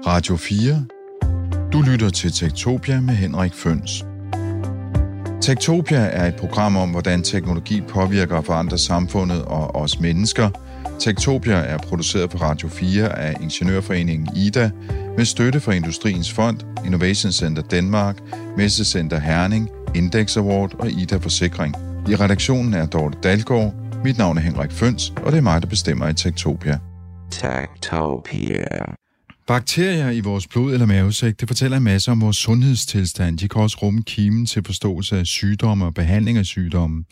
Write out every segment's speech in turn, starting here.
Radio 4. Du lytter til Tektopia med Henrik Føns. Tektopia er et program om, hvordan teknologi påvirker og forandrer samfundet og os mennesker. Tektopia er produceret på Radio 4 af Ingeniørforeningen IDA med støtte fra Industriens Fond, Innovation Center Danmark, Messecenter Herning, Index Award og IDA Forsikring. I redaktionen er Dorte Dalgaard. Mit navn er Henrik Føns, og det er mig, der bestemmer i Tektopia. Tektopia. Bakterier i vores blod eller mavesæk, det fortæller en masse om vores sundhedstilstand. De kan også rumme kimen til forståelse af sygdomme og behandling af sygdomme.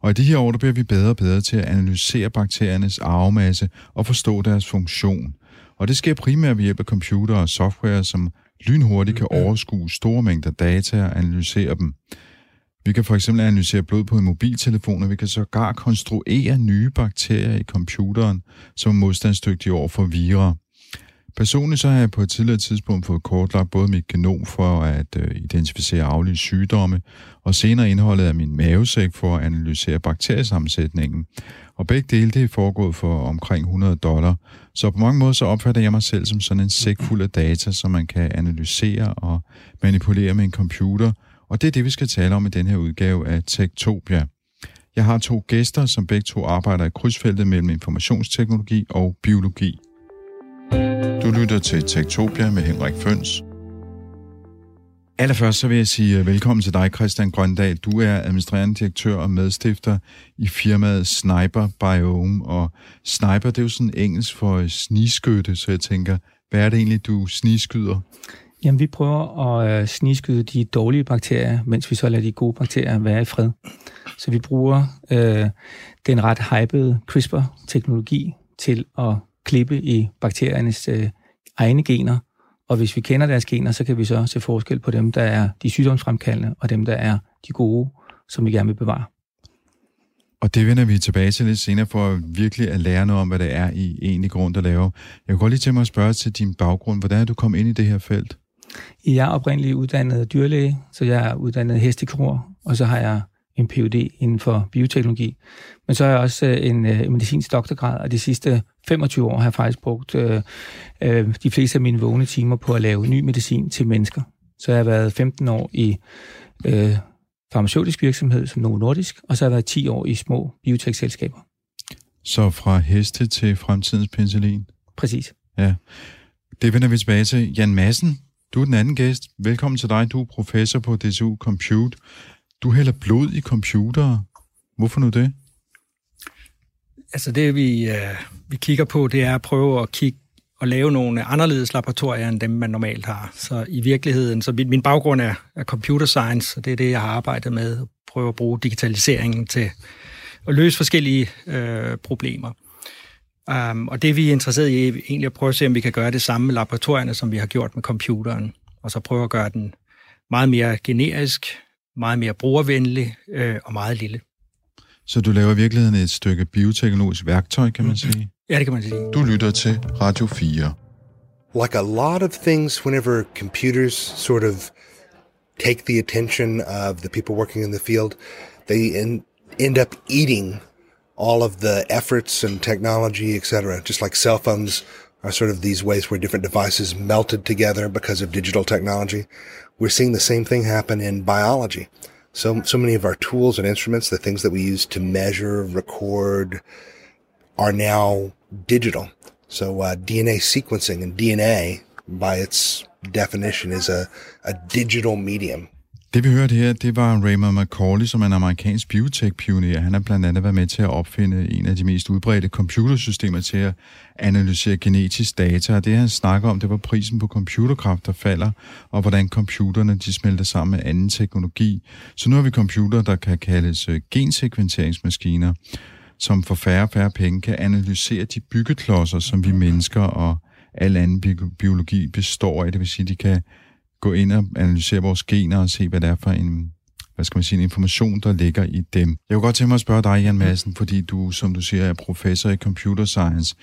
Og i de her år, der bliver vi bedre og bedre til at analysere bakteriernes arvemasse og forstå deres funktion. Og det sker primært ved hjælp af computer og software, som lynhurtigt kan overskue store mængder data og analysere dem. Vi kan for eksempel analysere blod på en mobiltelefon, og vi kan sågar konstruere nye bakterier i computeren, som er modstandsdygtige over for virer. Personligt så har jeg på et tidligere tidspunkt fået kortlagt både mit genom for at øh, identificere aflige sygdomme, og senere indholdet af min mavesæk for at analysere bakteriesammensætningen. Og begge dele det er foregået for omkring 100 dollar. Så på mange måder så opfatter jeg mig selv som sådan en sæk fuld af data, som man kan analysere og manipulere med en computer. Og det er det, vi skal tale om i den her udgave af Techtopia. Jeg har to gæster, som begge to arbejder i krydsfeltet mellem informationsteknologi og biologi. Du lytter til Tektopia med Henrik Føns. Allerførst så vil jeg sige øh, velkommen til dig, Christian Grøndal. Du er administrerende direktør og medstifter i firmaet Sniper Biome. Og Sniper, det er jo sådan engelsk for snigskytte, så jeg tænker, hvad er det egentlig, du snigskyder? Jamen, vi prøver at øh, snigskyde de dårlige bakterier, mens vi så lader de gode bakterier være i fred. Så vi bruger øh, den ret hypede CRISPR-teknologi til at klippe i bakteriernes øh, egne gener, og hvis vi kender deres gener, så kan vi så se forskel på dem, der er de sygdomsfremkaldende, og dem, der er de gode, som vi gerne vil bevare. Og det vender vi tilbage til lidt senere, for virkelig at lære noget om, hvad det er, I egentlig grund at lave. Jeg kunne godt lige tænke mig at spørge til din baggrund. Hvordan er du kommet ind i det her felt? Jeg er oprindeligt uddannet dyrlæge, så jeg er uddannet hestekirurg, og så har jeg en Ph.D. inden for bioteknologi. Men så har jeg også øh, en, en medicinsk doktorgrad, og de sidste 25 år har jeg faktisk brugt øh, øh, de fleste af mine vågne timer på at lave ny medicin til mennesker. Så jeg har været 15 år i øh, farmaceutisk virksomhed som Novo Nordisk, og så har jeg været 10 år i små biotekselskaber. Så fra heste til fremtidens penicillin? Præcis. Ja. Det vender vi tilbage til. Jan Madsen, du er den anden gæst. Velkommen til dig. Du er professor på DSU Compute. Du hælder blod i computere. Hvorfor nu det? Altså det, vi, øh, vi kigger på, det er at prøve at kigge og lave nogle anderledes laboratorier, end dem, man normalt har. Så i virkeligheden, så min, min baggrund er, er computer science, og det er det, jeg har arbejdet med, at prøve at bruge digitaliseringen til at løse forskellige øh, problemer. Um, og det, vi er interesseret i, er egentlig at prøve at se, om vi kan gøre det samme med laboratorierne, som vi har gjort med computeren, og så prøve at gøre den meget mere generisk, meget mere brugervenlig øh, og meget lille. Så du laver i virkeligheden et stykke bioteknologisk værktøj, kan man sige? Ja, det kan man sige. Du lytter til Radio 4. Like a lot of things, whenever computers sort of take the attention of the people working in the field, they end, end up eating all of the efforts and technology, etc. Just like cell phones are sort of these ways where different devices melted together because of digital technology. We're seeing the same thing happen in biology. So, so many of our tools and instruments, the things that we use to measure, record, are now digital. So, uh, DNA sequencing and DNA, by its definition, is a, a digital medium. Det vi hørte her, det var Raymond McCauley, som er en amerikansk biotech-pioner. Han har blandt andet været med til at opfinde en af de mest udbredte computersystemer til at analysere genetisk data. Og det han snakker om, det var prisen på computerkraft, der falder, og hvordan computerne de smelter sammen med anden teknologi. Så nu har vi computer, der kan kaldes øh, gensekventeringsmaskiner, som for færre og færre penge kan analysere de byggeklodser, som vi mennesker og al anden biologi består af. Det vil sige, de kan gå ind og analysere vores gener og se, hvad det er for en, hvad skal man sige, en information, der ligger i dem. Jeg kunne godt tænke mig at spørge dig, Jan Madsen, fordi du, som du siger, er professor i computer science.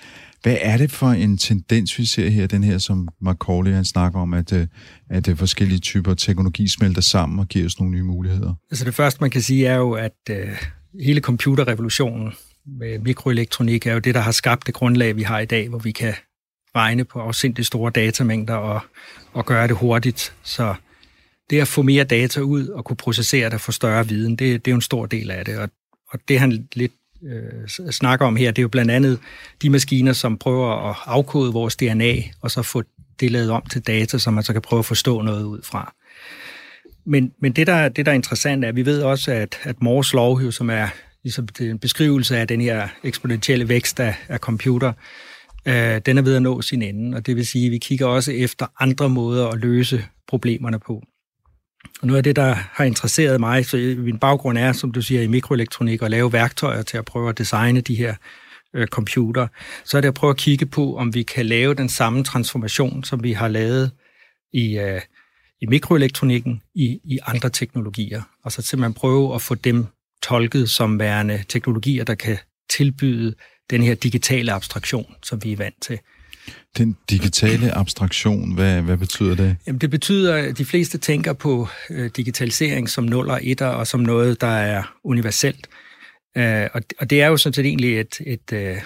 Hvad er det for en tendens, vi ser her, den her, som Macaulay han snakker om, at, øh, at øh, forskellige typer teknologi smelter sammen og giver os nogle nye muligheder? Altså det første, man kan sige, er jo, at uh, hele computerrevolutionen med mikroelektronik er jo det, der har skabt det grundlag, vi har i dag, hvor vi kan regne på afsindelig store datamængder og, og gøre det hurtigt. Så det at få mere data ud og kunne processere det og få større viden, det, det er jo en stor del af det. Og, og det han lidt øh, snakker om her, det er jo blandt andet de maskiner, som prøver at afkode vores DNA, og så få det lavet om til data, som man så kan prøve at forstå noget ud fra. Men, men det, der, det, der er interessant, er, at vi ved også, at, at Moores lov, som er ligesom en beskrivelse af den her eksponentielle vækst af, af computer, øh, den er ved at nå sin ende, og det vil sige, at vi kigger også efter andre måder at løse problemerne på. Og noget af det, der har interesseret mig, så min baggrund er, som du siger, i mikroelektronik og lave værktøjer til at prøve at designe de her øh, computer, så er det at prøve at kigge på, om vi kan lave den samme transformation, som vi har lavet i, øh, i mikroelektronikken i, i andre teknologier. Og så simpelthen prøve at få dem tolket som værende teknologier, der kan tilbyde den her digitale abstraktion, som vi er vant til. Den digitale abstraktion, hvad, hvad betyder det? Jamen, det betyder, at de fleste tænker på øh, digitalisering som 0 og 1 og som noget, der er universelt. Øh, og, og det er jo sådan set egentlig et, et, øh,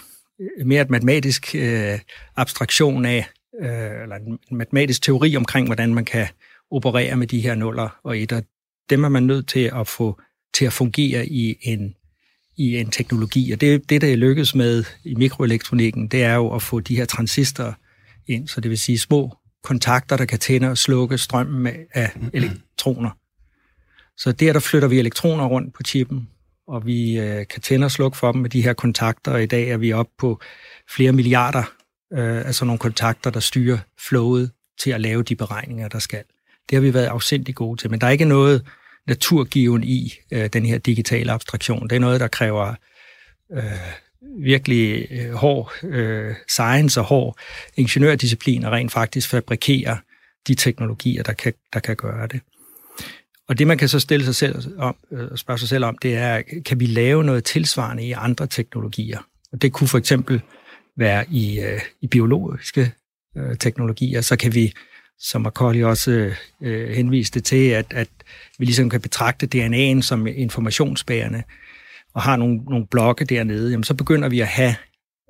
mere et matematisk øh, abstraktion af, øh, eller en matematisk teori omkring, hvordan man kan operere med de her nuller og etter. Dem er man nødt til at få til at fungere i en, i en teknologi. Og det, det, der er lykkedes med i mikroelektronikken, det er jo at få de her transistorer ind, så det vil sige små kontakter, der kan tænde og slukke strømmen af elektroner. Så der, der flytter vi elektroner rundt på chippen, og vi øh, kan tænde og slukke for dem med de her kontakter, og i dag er vi oppe på flere milliarder øh, af sådan nogle kontakter, der styrer flowet til at lave de beregninger, der skal. Det har vi været afsindig gode til, men der er ikke noget naturgiven i øh, den her digitale abstraktion. Det er noget, der kræver øh, virkelig øh, hård øh, science og hård ingeniørdisciplin og rent faktisk fabrikere de teknologier, der kan, der kan gøre det. Og det, man kan så stille sig selv om, øh, spørge sig selv om, det er, kan vi lave noget tilsvarende i andre teknologier? Og det kunne for eksempel være i, øh, i biologiske øh, teknologier, så kan vi, som Macaulay også øh, henviste til, at, at vi ligesom kan betragte DNA'en som informationsbærende, og har nogle, nogle blokke dernede, jamen så begynder vi at have,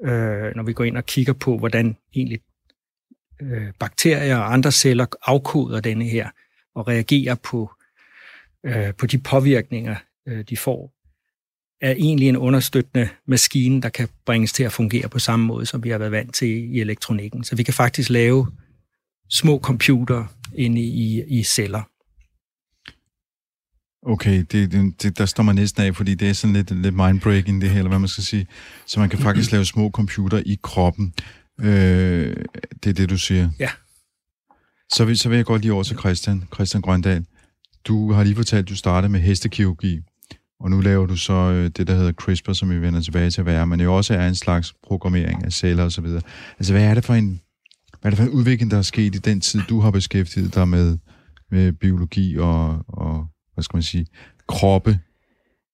øh, når vi går ind og kigger på, hvordan egentlig øh, bakterier og andre celler afkoder denne her, og reagerer på, øh, på de påvirkninger, øh, de får, er egentlig en understøttende maskine, der kan bringes til at fungere på samme måde, som vi har været vant til i elektronikken. Så vi kan faktisk lave små computer inde i, i celler. Okay, det, det, der står man næsten af, fordi det er sådan lidt, lidt mindbreaking det her, eller hvad man skal sige. Så man kan faktisk lave små computer i kroppen. Øh, det er det, du siger? Ja. Så vil, så vil jeg godt lige over til Christian, Christian Grøndal. Du har lige fortalt, at du startede med hestekirurgi, og nu laver du så øh, det, der hedder CRISPR, som vi vender tilbage til at være, men det jo også er en slags programmering af celler osv. Altså, hvad er det for en, hvad er det for en udvikling, der er sket i den tid, du har beskæftiget dig med, med biologi og, og hvad skal man sige, kroppe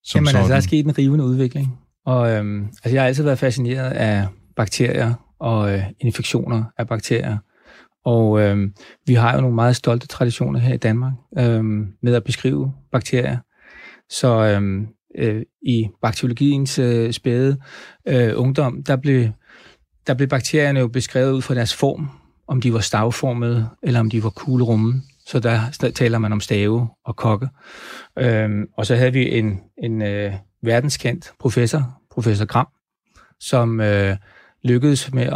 som Jamen sådan. altså, der er sket en rivende udvikling. Og øhm, altså, jeg har altid været fascineret af bakterier og øh, infektioner af bakterier. Og øhm, vi har jo nogle meget stolte traditioner her i Danmark øhm, med at beskrive bakterier. Så øhm, øh, i bakteriologiens øh, spæde øh, ungdom, der blev, der blev bakterierne jo beskrevet ud fra deres form, om de var stavformede, eller om de var kuglerumme. Så der taler man om stave og kokke. Øhm, og så havde vi en, en øh, verdenskendt professor, professor Gram, som øh, lykkedes med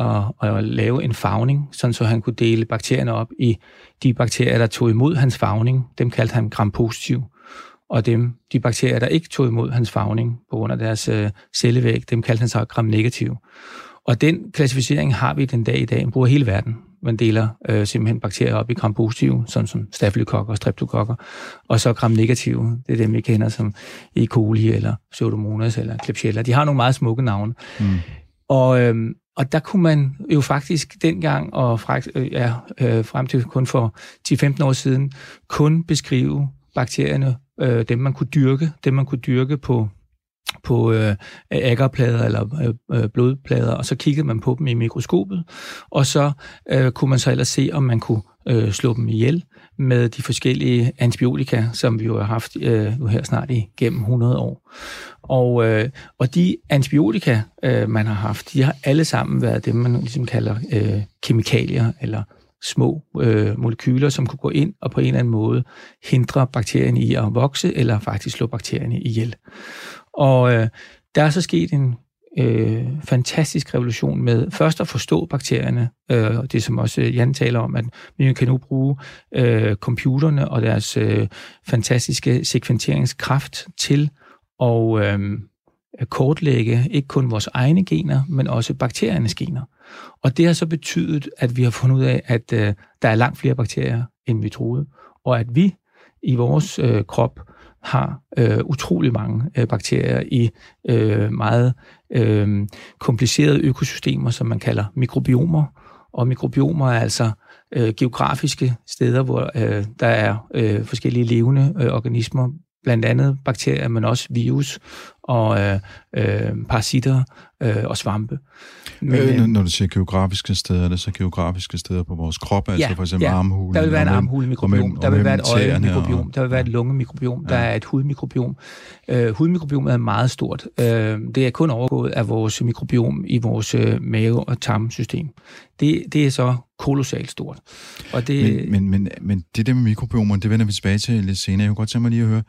at, at lave en farvning, sådan så han kunne dele bakterierne op i de bakterier, der tog imod hans farvning. Dem kaldte han gram-positiv. Og dem, de bakterier, der ikke tog imod hans farvning på grund af deres øh, cellevæg, dem kaldte han så gram-negativ. Og den klassificering har vi den dag i dag. Den bruger hele verden man deler øh, simpelthen bakterier op i gram-positive, sådan som stafylokokker og streptokokker, og så gram-negative, det er dem, vi kender som E. coli eller Pseudomonas eller Klebsiella. De har nogle meget smukke navne. Mm. Og, øh, og der kunne man jo faktisk dengang, og fra, øh, ja, øh, frem til kun for 10-15 år siden, kun beskrive bakterierne, øh, dem man kunne dyrke, dem man kunne dyrke på på øh, agerplader eller øh, øh, blodplader, og så kiggede man på dem i mikroskopet, og så øh, kunne man så ellers se, om man kunne øh, slå dem ihjel med de forskellige antibiotika, som vi jo har haft øh, nu her snart i gennem 100 år. Og, øh, og de antibiotika, øh, man har haft, de har alle sammen været det, man ligesom kalder øh, kemikalier eller små øh, molekyler, som kunne gå ind og på en eller anden måde hindre bakterien i at vokse, eller faktisk slå bakterierne ihjel. Og øh, der er så sket en øh, fantastisk revolution med først at forstå bakterierne, øh, og det som også øh, Jan taler om, at vi kan nu bruge øh, computerne og deres øh, fantastiske sekventeringskraft til at øh, kortlægge ikke kun vores egne gener, men også bakteriernes gener. Og det har så betydet, at vi har fundet ud af, at øh, der er langt flere bakterier, end vi troede, og at vi i vores øh, krop har øh, utrolig mange øh, bakterier i øh, meget øh, komplicerede økosystemer, som man kalder mikrobiomer. Og mikrobiomer er altså øh, geografiske steder, hvor øh, der er øh, forskellige levende øh, organismer, blandt andet bakterier, men også virus og øh, øh, parasitter øh, og svampe. Men, øh, når, når du siger geografiske steder, er det så geografiske steder på vores krop, altså ja, for eksempel ja. armhulen? Der vil være en armhulemikrobiom, der vil være et øjemikrobiom, der vil være et lungemikrobiom, ja. der er et hudmikrobiom. Øh, hudmikrobiomet er meget stort. Øh, det er kun overgået af vores mikrobiom i vores øh, mave- og tarmsystem. Det, det er så kolossalt stort. Og det, men, men, men, men det der med mikrobiomer, det vender vi tilbage til lidt senere. Jeg kunne godt tænke mig lige at høre,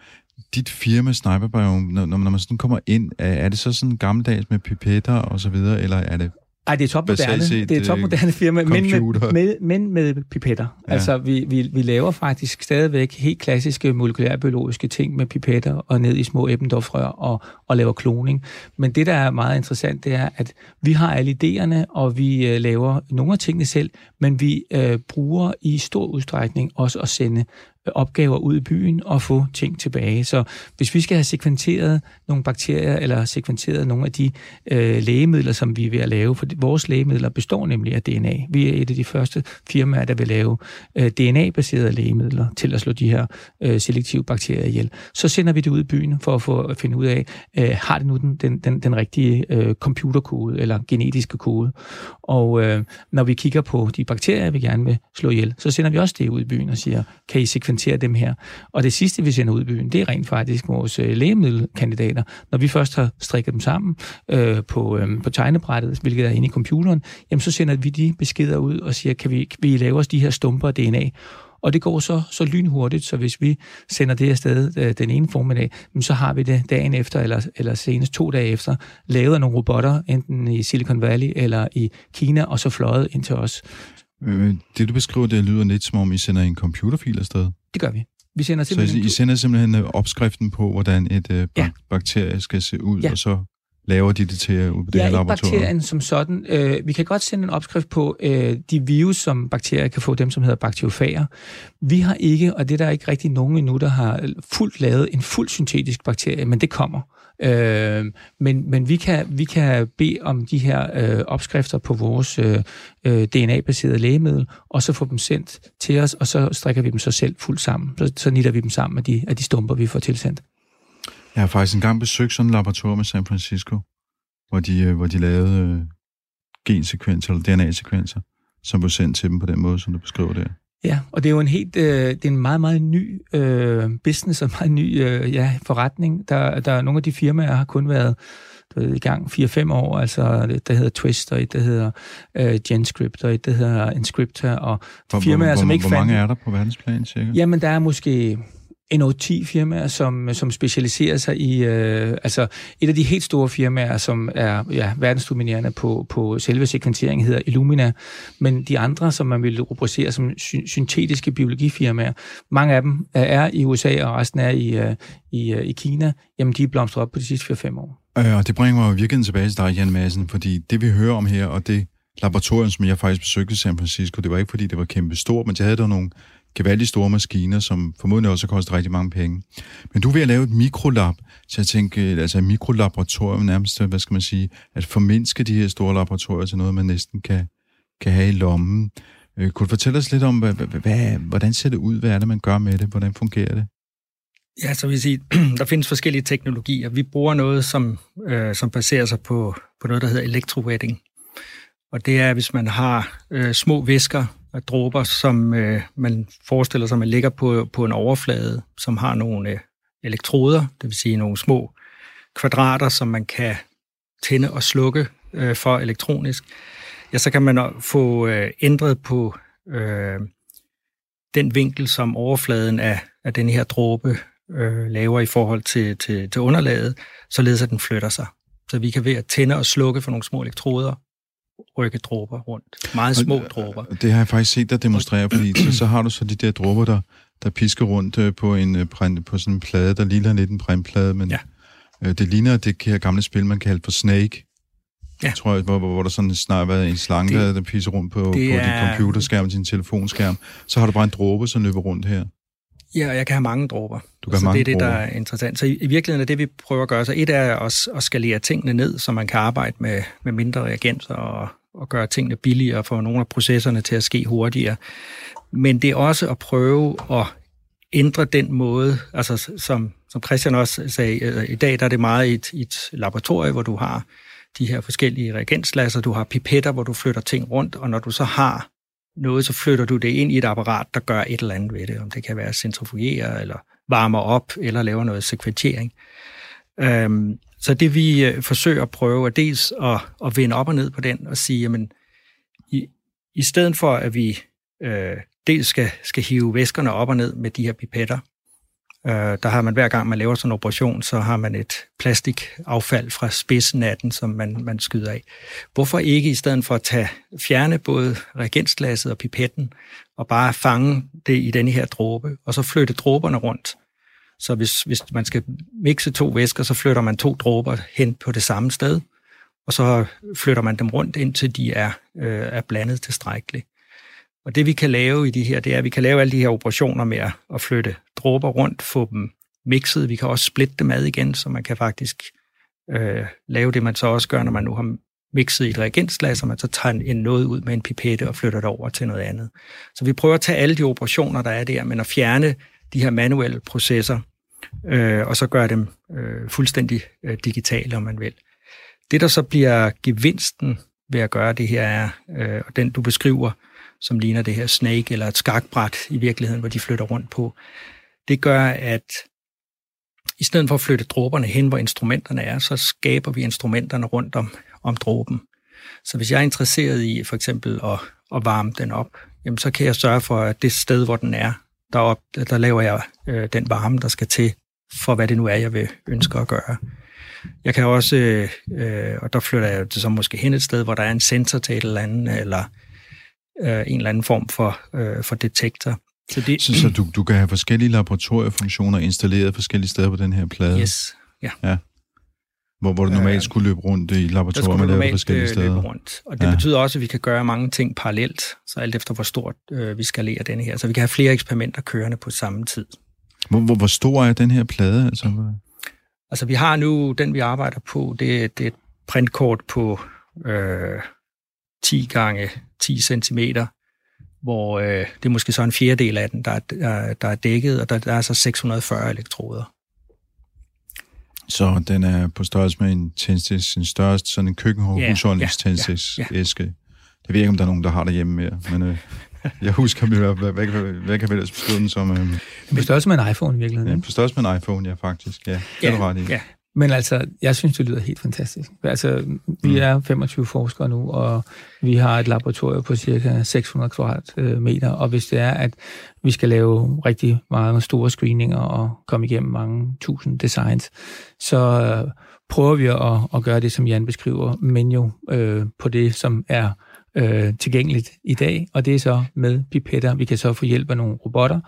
dit firma Sniperbiome, når, når man sådan kommer ind, er, det så sådan gammeldags med pipetter og så videre, eller er det ej, det er topmoderne. Det er topmoderne firma, men med, med, men med pipetter. Ja. Altså, vi, vi, vi laver faktisk stadigvæk helt klassiske molekylærbiologiske ting med pipetter og ned i små Eppendorf-rør og, og laver kloning. Men det, der er meget interessant, det er, at vi har alle idéerne, og vi uh, laver nogle af tingene selv, men vi uh, bruger i stor udstrækning også at sende opgaver ud i byen og få ting tilbage. Så hvis vi skal have sekventeret nogle bakterier eller sekventeret nogle af de øh, lægemidler, som vi er ved at lave, for vores lægemidler består nemlig af DNA. Vi er et af de første firmaer, der vil lave øh, DNA-baserede lægemidler til at slå de her øh, selektive bakterier ihjel. Så sender vi det ud i byen for at få at finde ud af, øh, har det nu den, den, den, den rigtige øh, computerkode eller genetiske kode. Og øh, når vi kigger på de bakterier, vi gerne vil slå ihjel, så sender vi også det ud i byen og siger, kan I sekventere præsentere dem her. Og det sidste, vi sender ud i byen, det er rent faktisk vores øh, lægemiddelkandidater. Når vi først har strikket dem sammen øh, på, øh, på tegnebrættet, hvilket er inde i computeren, jamen så sender vi de beskeder ud og siger, kan vi, kan vi lave os de her stumper af DNA? Og det går så, så lynhurtigt, så hvis vi sender det afsted øh, den ene formiddag, så har vi det dagen efter, eller, eller senest to dage efter, lavet af nogle robotter, enten i Silicon Valley eller i Kina, og så fløjet ind til os. Øh, det, du beskriver, det lyder lidt som om, I sender en computerfil afsted. Det gør vi. Vi sender simpelthen så I sender simpelthen øh, opskriften på, hvordan et uh, ja. bakterie skal se ud, ja. og så laver de det til ud på det ja, her laboratorium? bakterien som sådan. Øh, vi kan godt sende en opskrift på øh, de virus, som bakterier kan få, dem som hedder bakteriofager. Vi har ikke, og det er der ikke rigtig nogen endnu, der har fuldt lavet en fuld syntetisk bakterie, men det kommer. Øh, men men vi, kan, vi kan bede om de her øh, opskrifter på vores øh, øh DNA-baserede lægemiddel, og så få dem sendt til os, og så strikker vi dem så selv fuldt sammen. Så, så nitter vi dem sammen af de, af de stumper, vi får tilsendt. Jeg har faktisk engang besøgt sådan en laboratorium i San Francisco, hvor de, øh, hvor de lavede øh, gensekvenser eller DNA-sekvenser, som blev sendt til dem på den måde, som du beskriver der. Ja, og det er jo en helt, øh, det er en meget, meget ny øh, business og meget ny øh, ja, forretning. Der, der er nogle af de firmaer, har kun været ved, i gang 4-5 år, altså der hedder Twist, og et, der hedder øh, GenScript, og et, der hedder Inscriptor, og hvor, firmaer, hvor, som ikke Hvor mange fandt, er der på verdensplan, cirka? Jamen, der er måske en 10 firmaer, som, som specialiserer sig i, øh, altså et af de helt store firmaer, som er ja, verdensdominerende på, på selve sekventering, hedder Illumina, men de andre, som man vil rubricere som sy- syntetiske biologifirmaer, mange af dem er i USA, og resten er i, øh, i, øh, i Kina, jamen de er blomstret op på de sidste 4-5 år. Øh, og det bringer mig virkelig tilbage til dig, Jan Madsen, fordi det vi hører om her, og det laboratorium, som jeg faktisk besøgte i San Francisco, det var ikke fordi, det var kæmpe stort, men det havde der nogle gevaldigt store maskiner, som formodentlig også koster rigtig mange penge. Men du er ved at lave et mikrolab, så jeg tænker, altså et mikrolaboratorium nærmest, hvad skal man sige, at formindske de her store laboratorier til noget, man næsten kan, kan have i lommen. Øh, kunne du fortælle os lidt om, hvad, hvad, hvordan ser det ud? Hvad er det, man gør med det? Hvordan fungerer det? Ja, så vil sige, der findes forskellige teknologier. Vi bruger noget, som, øh, som baserer sig på, på noget, der hedder elektrowetting. Og det er, hvis man har øh, små væsker, af dråber, som øh, man forestiller sig, man ligger på, på en overflade, som har nogle øh, elektroder, det vil sige nogle små kvadrater, som man kan tænde og slukke øh, for elektronisk, ja, så kan man få øh, ændret på øh, den vinkel, som overfladen af, af den her dråbe øh, laver i forhold til, til, til underlaget, således at den flytter sig. Så vi kan ved at tænde og slukke for nogle små elektroder, rykke dråber rundt. Meget små dråber. Det har jeg faktisk set dig demonstrere, fordi så, så har du så de der dråber, der, der pisker rundt øh, på, en, øh, på sådan en plade, der ligner lidt en printplade, men Ja. øh, det ligner det her gamle spil, man kaldte for Snake. Ja. Tror jeg, hvor, hvor, hvor der sådan snart været en slange, Det- der, pisser rundt på, på det din er- computerskærm, din telefonskærm. Så har du bare en dråbe, som løber rundt her. Ja, og jeg kan have mange dråber. Du kan så mange det er det, der dråber. er interessant. Så i, i virkeligheden er det, vi prøver at gøre, så et er at, at skalere tingene ned, så man kan arbejde med, med mindre reagenser og, og gøre tingene billigere, og få nogle af processerne til at ske hurtigere. Men det er også at prøve at ændre den måde, altså som, som Christian også sagde, øh, i dag der er det meget et, et laboratorie, hvor du har de her forskellige reagenslasser, du har pipetter, hvor du flytter ting rundt, og når du så har noget, så flytter du det ind i et apparat, der gør et eller andet ved det. Om det kan være centrifugere, eller varmer op, eller laver noget sekventering. Øhm, så det vi øh, forsøger at prøve, er dels at, at vende op og ned på den, og sige, jamen, i, i stedet for at vi øh, dels skal, skal hive væskerne op og ned med de her pipetter, øh, der har man hver gang, man laver sådan en operation, så har man et plastikaffald fra spidsen af den, som man, man skyder af. Hvorfor ikke i stedet for at tage, fjerne både reagensglasset og pipetten, og bare fange det i denne her dråbe, og så flytte dråberne rundt. Så hvis, hvis man skal mixe to væsker, så flytter man to dråber hen på det samme sted, og så flytter man dem rundt, indtil de er, øh, er blandet tilstrækkeligt. Og det vi kan lave i de her, det er, at vi kan lave alle de her operationer med at, flytte dråber rundt, få dem mixet. Vi kan også splitte dem ad igen, så man kan faktisk øh, lave det, man så også gør, når man nu har mixet i et reagensglas, og man så tager en noget ud med en pipette og flytter det over til noget andet. Så vi prøver at tage alle de operationer, der er der, men at fjerne de her manuelle processer, øh, og så gøre dem øh, fuldstændig øh, digitale, om man vil. Det, der så bliver gevinsten ved at gøre det her, er, øh, og den du beskriver, som ligner det her snake eller et skakbræt i virkeligheden, hvor de flytter rundt på, det gør, at i stedet for at flytte dråberne hen, hvor instrumenterne er, så skaber vi instrumenterne rundt om, om dråben. Så hvis jeg er interesseret i for eksempel at, at varme den op, jamen så kan jeg sørge for, at det sted, hvor den er, derop, der laver jeg øh, den varme, der skal til, for hvad det nu er, jeg vil ønske at gøre. Jeg kan også, øh, og der flytter jeg det så måske hen et sted, hvor der er en sensor til et eller andet, eller øh, en eller anden form for, øh, for detektor. Så det, Så, så du, du kan have forskellige laboratoriefunktioner installeret forskellige steder på den her plade, yes, ja. Hvor, hvor du normalt skulle løbe rundt i man laver normalt forskellige øh, steder. løbe rundt. Og det Ja. betyder også, at vi kan gøre mange ting parallelt, så alt efter hvor stort øh, vi skalerer denne her. Så vi kan have flere eksperimenter kørende på samme tid. Hvor, hvor, hvor stor er den her plade? Altså, Altså vi har nu, den vi arbejder på, det, det er et printkort på øh, 10 gange 10 cm, hvor øh, det er måske så en fjerdedel af den, der er, der er dækket, og der, der er så 640 elektroder. Så den er på størrelse med en tændstis, en største sådan en Ja, køkkenhusholdningstændstis ja, æske. Det ved ikke, om der er nogen, der har derhjemme mere, men øh, jeg husker dem i hvert fald. Hvad, hvad, hvad kan vi ellers beskrive den som? Øh, På størrelse med en iPhone i ja, virkeligheden. på størrelse med en iPhone, ja, faktisk. Ja, det er du ret i. ja. Men altså, jeg synes, det lyder helt fantastisk. Altså, vi er 25 forskere nu, og vi har et laboratorium på cirka 600 kvadratmeter, og hvis det er, at vi skal lave rigtig mange store screeninger og komme igennem mange tusind designs, så øh, prøver vi at, at gøre det, som Jan beskriver, men jo øh, på det, som er øh, øh, tilgængeligt i dag, og det er så med pipetter. Vi kan så få hjælp af nogle robotter,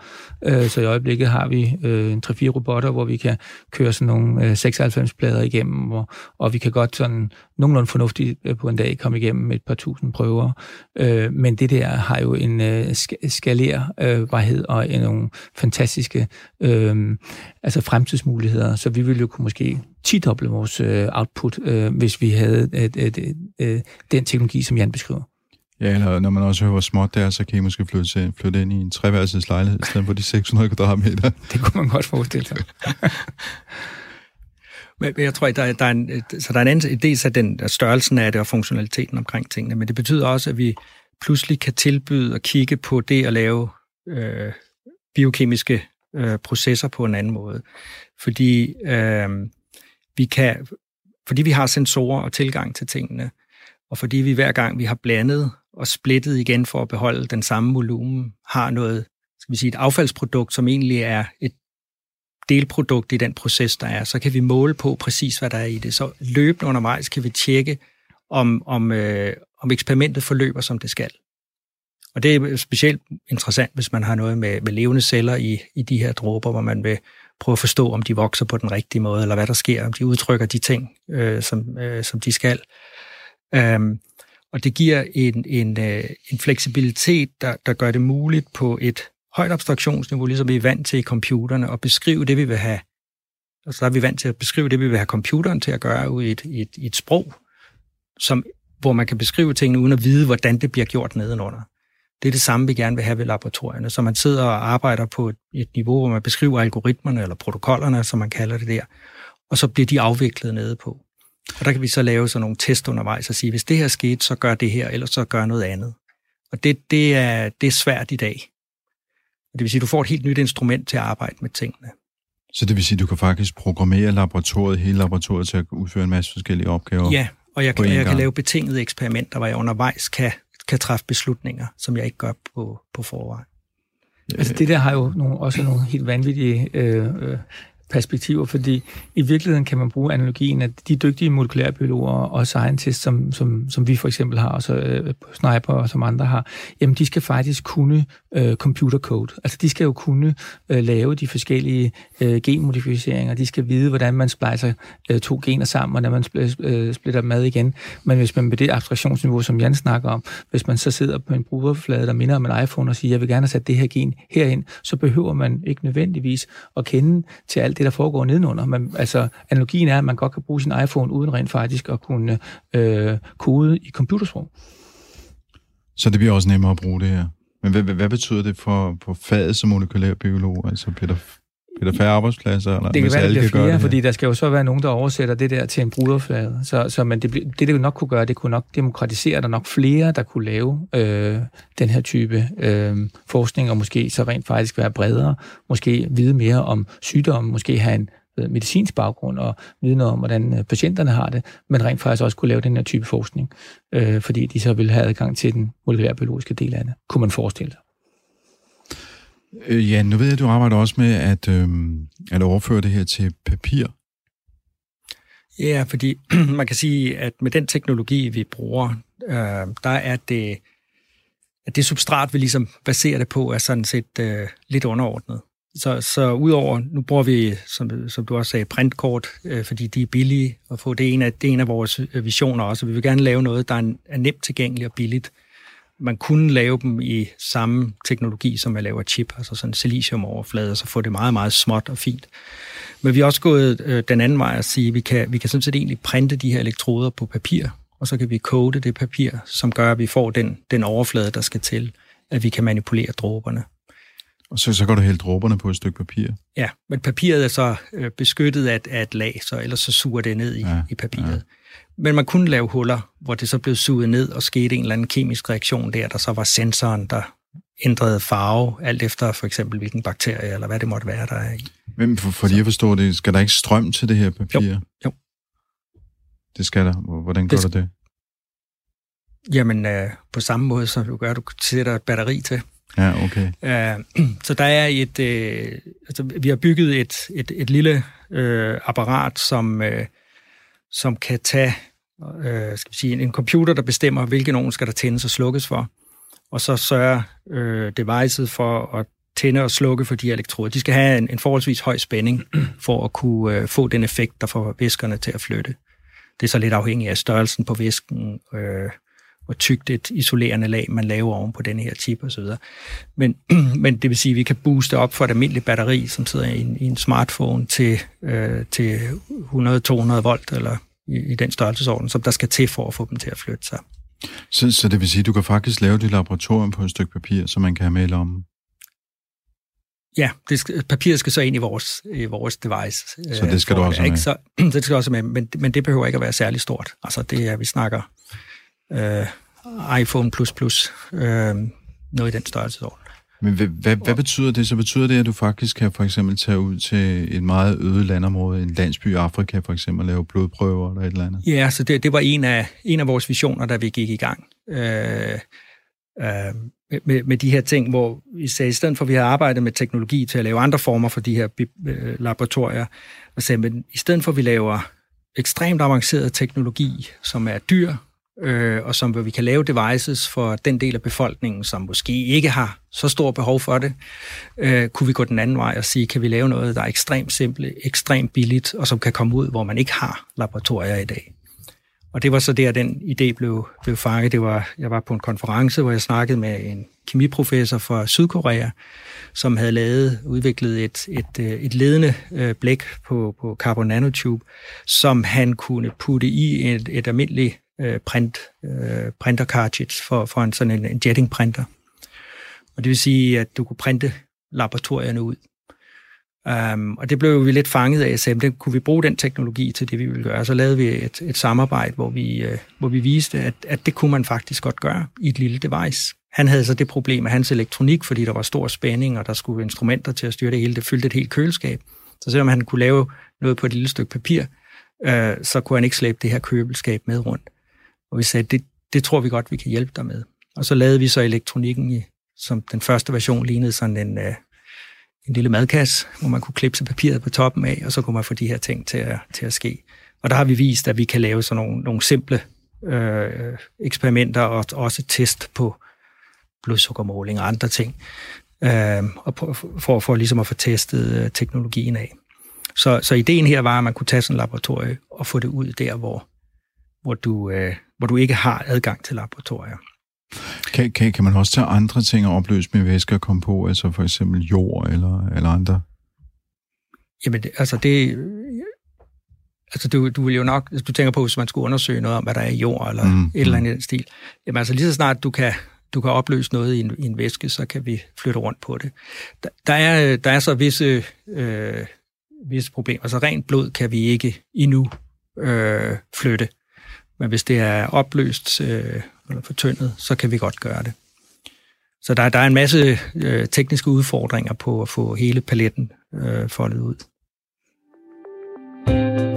øh, så i øjeblikket har vi øh, en 3-4 robotter, hvor vi kan køre sådan nogle øh, 96-plader igennem, og, og vi kan godt sådan nogenlunde fornuftigt øh, på en dag komme igennem et par tusind prøver. Øh, men det der har jo en øh, skalerbarhed øh, og en, nogle fantastiske øh, altså fremtidsmuligheder, så vi ville jo kunne måske 10-doble vores øh, output, øh, hvis vi havde øh, øh, øh, øh den teknologi, som Jan beskriver. Ja, eller når man også hører, hvor småt det er, så kan I måske flytte, til, flytte ind i en treværelses lejlighed, i stedet for de 600 kvadratmeter. Det kunne man godt forestille sig. Men jeg tror, der, er- der er en, så der er en anden, dels af den størrelsen af det og funktionaliteten omkring tingene, men det betyder også, at vi pludselig kan tilbyde at kigge på det at lave øh, biokemiske øh, processer på en anden måde. Fordi øh, vi kan, fordi vi har sensorer og tilgang til tingene, og fordi vi hver gang vi har blandet og splittet igen for at beholde den samme volumen, har noget, skal vi sige, et affaldsprodukt, som egentlig er et delprodukt i den proces, der er, så kan vi måle på præcis, hvad der er i det. Så løbende undervejs kan vi tjekke, om, om, øh, om eksperimentet forløber, som det skal. Og det er specielt interessant, hvis man har noget med, med levende celler i, i de her dråber, hvor man vil prøve at forstå, om de vokser på den rigtige måde, eller hvad der sker, om de udtrykker de ting, øh, som, øh, som de skal. Um, og det giver en, en, øh, en fleksibilitet, der, der gør det muligt på et højt abstraktionsniveau, ligesom vi er vant til i computerne, at beskrive det, vi vil have. Altså der er vi vant til at beskrive det, vi vil have computeren til at gøre ud i et, et, et sprog, som, hvor man kan beskrive tingene uden at vide, hvordan det bliver gjort nedenunder. Det er det samme, vi gerne vil have ved laboratorierne. Så man sidder og arbejder på et, et niveau, hvor man beskriver algoritmerne eller protokollerne, som man kalder det der, og så bliver de afviklet nede på. Og der kan vi så lave sådan nogle test undervejs og sige, hvis det her skete, så gør det her, eller så gør noget andet. Og det, det, er, det er svært i dag. Det vil sige, at du får et helt nyt instrument til at arbejde med tingene. Så det vil sige, at du kan faktisk programmere laboratoriet, hele laboratoriet til at udføre en masse forskellige opgaver? Ja, og jeg, kan, jeg kan lave betingede eksperimenter, hvor jeg undervejs kan, kan træffe beslutninger, som jeg ikke gør på, på forvejen. Altså det der har jo nogle, også nogle helt vanvittige øh, øh, perspektiver, fordi i virkeligheden kan man bruge analogien, at de dygtige molekylærbiologer og scientists, som, som, som vi for eksempel har, og så øh, Sniper og som andre har, jamen de skal faktisk kunne øh, computer code. Altså de skal jo kunne øh, lave de forskellige øh, genmodificeringer. De skal vide, hvordan man splicer øh, to gener sammen, og når man spl- øh, splitter dem ad igen. Men hvis man med det abstraktionsniveau, som Jan snakker om, hvis man så sidder på en brugerflade, der minder om en iPhone og siger, jeg vil gerne have sat det her gen herind, så behøver man ikke nødvendigvis at kende til alt det, der foregår nedenunder. Man, altså, analogien er, at man godt kan bruge sin iPhone uden rent faktisk at kunne øh, kode i computersprog. Så det bliver også nemmere at bruge det her. Men hvad, hvad, betyder det for, for faget som molekylærbiolog? Altså bliver der, bliver der færre arbejdspladser? Eller, det kan være, det bliver flere, det fordi der skal jo så være nogen, der oversætter det der til en brugerflade. Så, så men det, det, det nok kunne gøre, det kunne nok demokratisere, der nok flere, der kunne lave øh, den her type øh, forskning, og måske så rent faktisk være bredere, måske vide mere om sygdommen, måske have en medicinsk baggrund og vide noget om, hvordan øh, patienterne har det, men rent faktisk også kunne lave den her type forskning, øh, fordi de så ville have adgang til den molekylærbiologiske del af det, kunne man forestille sig. Øh, ja, nu ved jeg, at du arbejder også med at, øh, at overføre det her til papir. Ja, fordi man kan sige, at med den teknologi, vi bruger, øh, der er det, at det substrat, vi ligesom baserer det på, er sådan set øh, lidt underordnet. Så, så udover, nu bruger vi, som, som du også sagde, printkort, øh, fordi de er billige at få. Det er, en af, det er en af vores øh, visioner også. Vi vil gerne lave noget, der er, er nemt tilgængeligt og billigt. Man kunne lave dem i samme teknologi, som man laver chip, altså sådan en siliciumoverflade, og så få det meget, meget småt og fint. Men vi har også gået øh, den anden vej at sige, at vi kan, vi kan sådan set egentlig printe de her elektroder på papir, og så kan vi kode det papir, som gør, at vi får den, den overflade, der skal til, at vi kan manipulere dråberne. Og så, så går du helt dråberne på et stykke papir? Ja, men papiret er så øh, beskyttet af, af et lag, så ellers så suger det ned i, ja, i papiret. Ja. Men man kunne lave huller, hvor det så blev suget ned og skete en eller anden kemisk reaktion der, der så var sensoren, der ændrede farve, alt efter for eksempel hvilken bakterie eller hvad det måtte være, der er i. Men for, for lige at forstå det, skal der ikke strøm til det her papir? Jo, jo. Det skal der. Hvordan gør det, du det? Jamen, øh, på samme måde, som du gør, du sætter et batteri til. Ja, okay. Uh, så der er et, uh, altså, vi har bygget et, et, et lille uh, apparat, som, uh, som kan tage uh, skal vi sige, en, en computer, der bestemmer, hvilke nogen skal der tændes og slukkes for, og så sørger uh, devicet for at tænde og slukke for de elektroder. De skal have en, en forholdsvis høj spænding for at kunne uh, få den effekt, der får væskerne til at flytte. Det er så lidt afhængigt af størrelsen på væsken, uh, hvor tykt et isolerende lag man laver oven på den her chip osv. Men, men det vil sige, at vi kan booste op for et almindeligt batteri, som sidder i en, i en smartphone til, øh, til 100-200 volt, eller i, i den størrelsesorden, som der skal til for at få dem til at flytte sig. Så, så det vil sige, at du kan faktisk lave dit laboratorium på et stykke papir, som man kan have med om? Ja, det skal, papiret skal så ind i vores, i vores device. Så det skal du også med? Så, det skal også med, men, men det behøver ikke at være særlig stort. Altså det er, vi snakker øh, iPhone++, øh, noget i den størrelsesorden. Men hvad, hvad, hvad betyder det? Så betyder det, at du faktisk kan for eksempel tage ud til et meget øde landområde, en landsby i Afrika for eksempel, og lave blodprøver eller et eller andet? Ja, så det, det var en af, en af vores visioner, da vi gik i gang. Øh, øh, med, med de her ting, hvor vi sagde, i stedet for at vi har arbejdet med teknologi til at lave andre former for de her øh, laboratorier, og sagde, men i stedet for at vi laver ekstremt avanceret teknologi, som er dyr, øh, og som vi kan lave devices for den del af befolkningen, som måske ikke har så stor behov for det, øh, kunne vi gå den anden vej og sige, kan vi lave noget, der er ekstremt simpelt, ekstremt billigt, og som kan komme ud, hvor man ikke har laboratorier i dag. Og det var så der, den idé blev, blev fanget. Det var, jeg var på en konference, hvor jeg snakkede med en kemiprofessor fra Sydkorea, som havde lavet, udviklet et, et, øh, et ledende øh, blæk på, på carbon nanotube, som han kunne putte i et, et almindeligt øh, print, øh, printer cartridge for, for en sådan en, en jetting printer. Og det vil sige, at du kunne printe laboratorierne ud. Um, og det blev vi lidt fanget af, så det kunne vi bruge den teknologi til det, vi ville gøre. Så lavede vi et, et samarbejde, hvor vi, uh, hvor vi viste, at, at det kunne man faktisk godt gøre i et lille device. Han havde så det problem med hans elektronik, fordi der var stor spænding, og der skulle instrumenter til at styre det hele. Det fyldte et helt køleskab. Så selvom han kunne lave noget på et lille stykke papir, uh, så kunne han ikke slæbe det her køleskab med rundt. Og vi sagde, det, det tror vi godt, vi kan hjælpe dig med. Og så lavede vi så elektronikken, i, som den første version lignede sådan en, uh, en lille madkasse, hvor man kunne klippe papiret på toppen af, og så kunne man få de her ting til at, til at ske. Og der har vi vist, at vi kan lave sådan nogle, nogle simple øh, eksperimenter og også test på blodsukkermåling og andre ting, øh, og for, for ligesom at få testet øh, teknologien af. Så, så ideen her var, at man kunne tage sådan en laboratorie og få det ud der, hvor, hvor, du, øh, hvor du ikke har adgang til laboratorier. Kan, kan, kan man også tage andre ting og opløse med væske og komme på, altså for eksempel jord eller, eller andre? Jamen, det, altså det... Altså, du, du vil jo nok, hvis du tænker på, hvis man skulle undersøge noget om, hvad der er i jord, eller mm. et eller andet mm. stil, jamen altså lige så snart du kan, du kan opløse noget i en, i en væske, så kan vi flytte rundt på det. Der, der, er, der er så visse, øh, visse problemer. Altså rent blod kan vi ikke endnu øh, flytte. Men hvis det er opløst øh, eller fortyndet, så kan vi godt gøre det. Så der, der er en masse øh, tekniske udfordringer på at få hele paletten øh, foldet ud.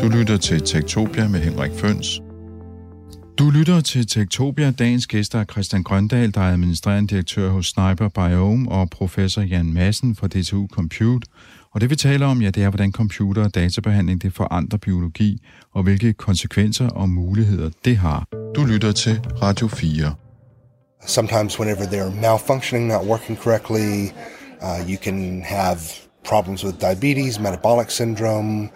Du lytter til Tektopia med Henrik Føns. Du lytter til Tektopia. Dagens gæster er Christian Grøndal, der er administrerende direktør hos Sniper Biome, og professor Jan Madsen fra DTU Compute. Og det vi taler om, ja, det er, hvordan computer- og databehandling det forandrer biologi, og hvilke konsekvenser og muligheder det har. Du lytter til Radio 4. Sometimes whenever they're malfunctioning, not working correctly, uh, you can have problems with diabetes, metabolic syndrome,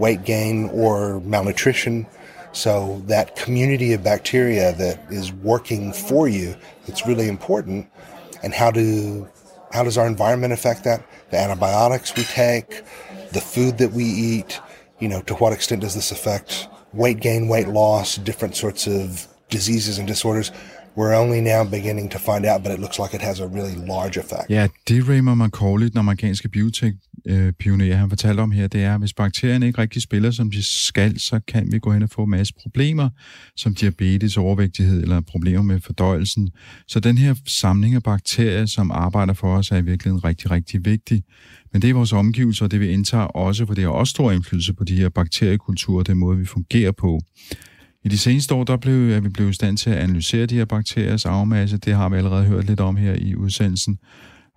weight gain, or malnutrition. So that community of bacteria that is working for you, it's really important. And how do how does our environment affect that? The antibiotics we take, the food that we eat, you know, to what extent does this affect weight gain, weight loss, different sorts of diseases and disorders? We're only now beginning to find out, but it looks like it has a really large effect. Ja, det Raymond McCauley, den amerikanske biotech-pioner, han fortalte om her, det er, at hvis bakterierne ikke rigtig spiller, som de skal, så kan vi gå hen og få en masse problemer, som diabetes, overvægtighed eller problemer med fordøjelsen. Så den her samling af bakterier, som arbejder for os, er i virkeligheden rigtig, rigtig vigtig. Men det er vores omgivelser, og det vi indtager også, for det har også stor indflydelse på de her bakteriekulturer, den måde, vi fungerer på. I de seneste år, der blev, er vi blevet i stand til at analysere de her bakteriers arvemasse. Det har vi allerede hørt lidt om her i udsendelsen.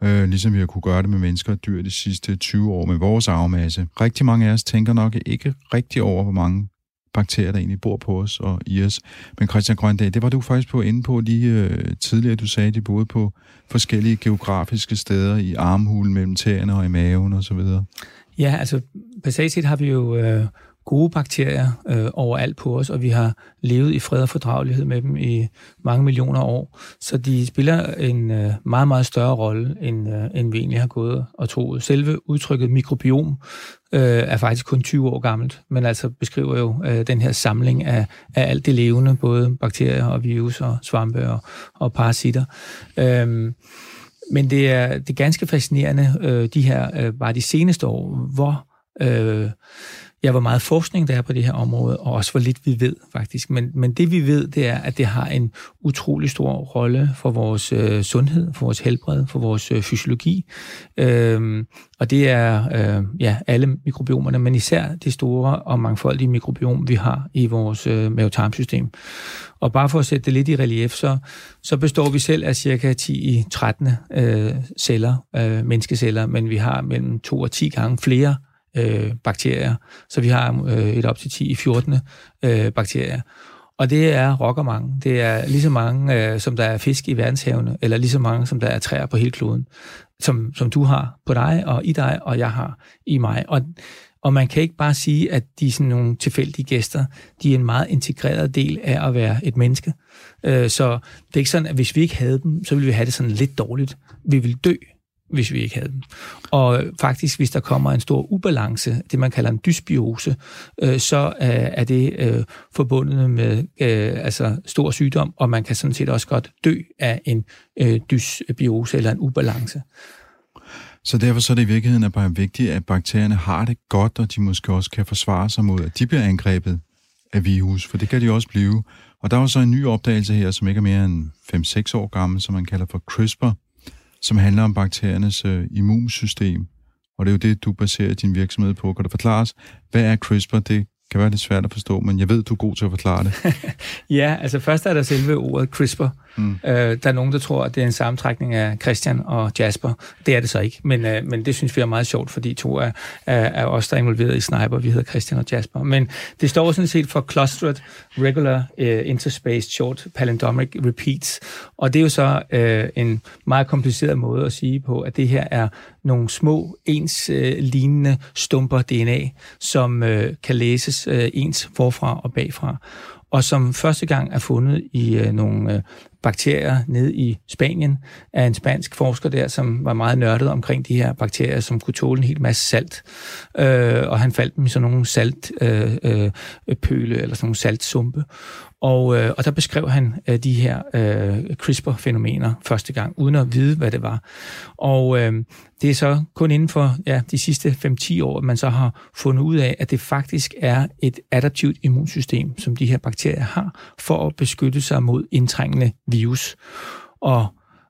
Øh, ligesom vi har kunne gøre det med mennesker og dyr de sidste 20 år med vores arvemasse. Rigtig mange af os tænker nok ikke rigtig over, hvor mange bakterier, der egentlig bor på os og i os. Men Christian Grøndal, det var du faktisk på inde på lige øh, tidligere. Du sagde, at de boede på forskellige geografiske steder i armhulen mellem tæerne og i maven osv. Ja, altså basalt set har vi jo øh, gode bakterier øh, overalt på os, og vi har levet i fred og fordragelighed med dem i mange millioner år. Så de spiller en øh, meget, meget større rolle, end, øh, end vi egentlig har gået og troet. Selve udtrykket mikrobiom øh, er faktisk kun 20 år gammelt, men altså beskriver jo øh, den her samling af, af alt det levende, både bakterier og virus og svampe og, og parasitter. Øh, men det er, det er ganske fascinerende, øh, de her, øh, bare de seneste år, hvor... Øh, ja, hvor meget forskning der er på det her område, og også hvor lidt vi ved faktisk. Men, men det vi ved, det er, at det har en utrolig stor rolle for vores øh, sundhed, for vores helbred, for vores øh, fysiologi. Øhm, og det er øh, ja, alle mikrobiomerne, men især det store og mangfoldige mikrobiom, vi har i vores øh, mavetarmsystem. Og bare for at sætte det lidt i relief, så, så består vi selv af cirka 10 i 13 øh, celler, øh, menneskeceller, men vi har mellem 2 og 10 gange flere øh, bakterier. Så vi har øh, et op til 10 i 14 øh, bakterier. Og det er rocker mange. Det er lige så mange, øh, som der er fisk i verdenshavene, eller lige så mange, som der er træer på hele kloden, som, som du har på dig, og i dig, og jeg har i mig. Og, og man kan ikke bare sige, at de er sådan nogle tilfældige gæster. De er en meget integreret del af at være et menneske. Øh, så det er ikke sådan, at hvis vi ikke havde dem, så ville vi have det sådan lidt dårligt. Vi ville dø hvis vi ikke havde dem. Og faktisk, hvis der kommer en stor ubalance, det man kalder en dysbiose, øh, så øh, er det øh, forbundet med øh, altså stor sygdom, og man kan sådan set også godt dø af en øh, dysbiose eller en ubalance. Så derfor så er det i virkeligheden er bare vigtigt, at bakterierne har det godt, og de måske også kan forsvare sig mod, at de bliver angrebet af virus, for det kan de også blive. Og der var så en ny opdagelse her, som ikke er mere end 5-6 år gammel, som man kalder for CRISPR, som handler om bakteriernes øh, immunsystem. Og det er jo det, du baserer din virksomhed på. Kan du forklare os, hvad er CRISPR? Det kan være lidt svært at forstå, men jeg ved, du er god til at forklare det. ja, altså først er der selve ordet CRISPR. Mm. Øh, der er nogen, der tror, at det er en sammentrækning af Christian og Jasper. Det er det så ikke, men, øh, men det synes vi er meget sjovt, fordi to er, er, er os, der er involveret i Sniper. Vi hedder Christian og Jasper. Men det står sådan set for Clustered Regular uh, Interspaced Short Palindromic Repeats. Og det er jo så øh, en meget kompliceret måde at sige på, at det her er nogle små ens øh, lignende stumper DNA, som øh, kan læses øh, ens forfra og bagfra og som første gang er fundet i øh, nogle øh, bakterier ned i Spanien af en spansk forsker der, som var meget nørdet omkring de her bakterier, som kunne tåle en hel masse salt. Øh, og han faldt dem i sådan nogle saltpøle øh, øh, pøle, eller sådan nogle saltsumpe. Og, øh, og der beskrev han øh, de her øh, CRISPR-fænomener første gang, uden at vide, hvad det var. Og øh, det er så kun inden for ja, de sidste 5-10 år, at man så har fundet ud af, at det faktisk er et adaptivt immunsystem, som de her bakterier har, for at beskytte sig mod indtrængende virus. Og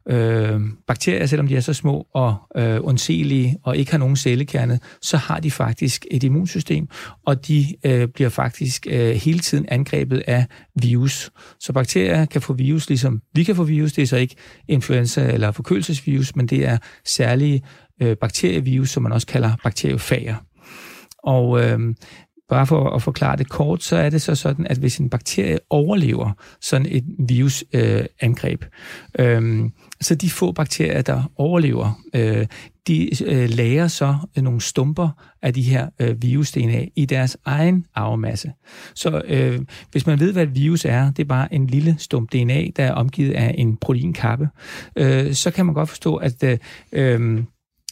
øh, bakterier, selvom de er så små og øh, undselige og ikke har nogen cellekerne, så har de faktisk et immunsystem, og de øh, bliver faktisk øh, hele tiden angrebet af virus. Så bakterier kan få virus, ligesom vi kan få virus. Det er så ikke influenza eller forkølelsesvirus, men det er særlige øh, bakterievirus, som man også kalder bakteriofager. Og øh, Bare for at forklare det kort, så er det så sådan, at hvis en bakterie overlever sådan et virusangreb, øh, øh, så de få bakterier, der overlever, øh, de øh, lærer så nogle stumper af de her øh, virus-DNA i deres egen arvemasse. Så øh, hvis man ved, hvad et virus er, det er bare en lille stump DNA, der er omgivet af en proteinkappe, øh, så kan man godt forstå, at øh, øh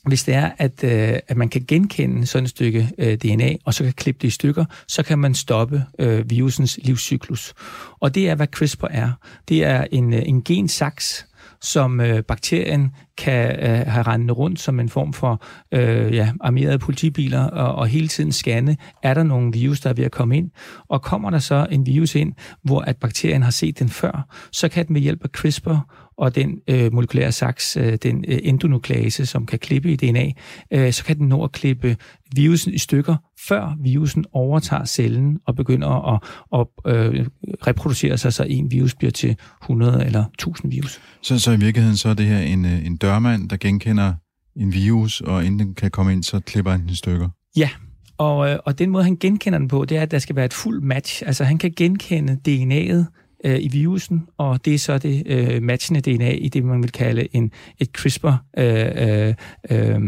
hvis det er, at, øh, at man kan genkende sådan et stykke øh, DNA, og så kan klippe det i stykker, så kan man stoppe øh, virusens livscyklus. Og det er, hvad CRISPR er. Det er en, øh, en gensaks, som øh, bakterien kan øh, have rendende rundt som en form for øh, ja, armerede politibiler og, og hele tiden scanne, er der nogle virus, der er ved at komme ind. Og kommer der så en virus ind, hvor at bakterien har set den før, så kan den ved hjælp af CRISPR og den øh, molekylære saks, øh, den øh, endonuklease, som kan klippe i DNA, øh, så kan den nå at klippe virusen i stykker, før virusen overtager cellen og begynder at, at øh, reproducere sig, så en virus bliver til 100 eller 1000 virus. Så, så i virkeligheden så er det her en, øh, en dørmand, der genkender en virus, og inden den kan komme ind, så klipper han den i stykker? Ja, og, øh, og den måde, han genkender den på, det er, at der skal være et fuldt match. Altså, han kan genkende DNA'et øh, i virusen, og det er så det øh, matchende DNA i det, man vil kalde en, et CRISPR øh, øh, øh,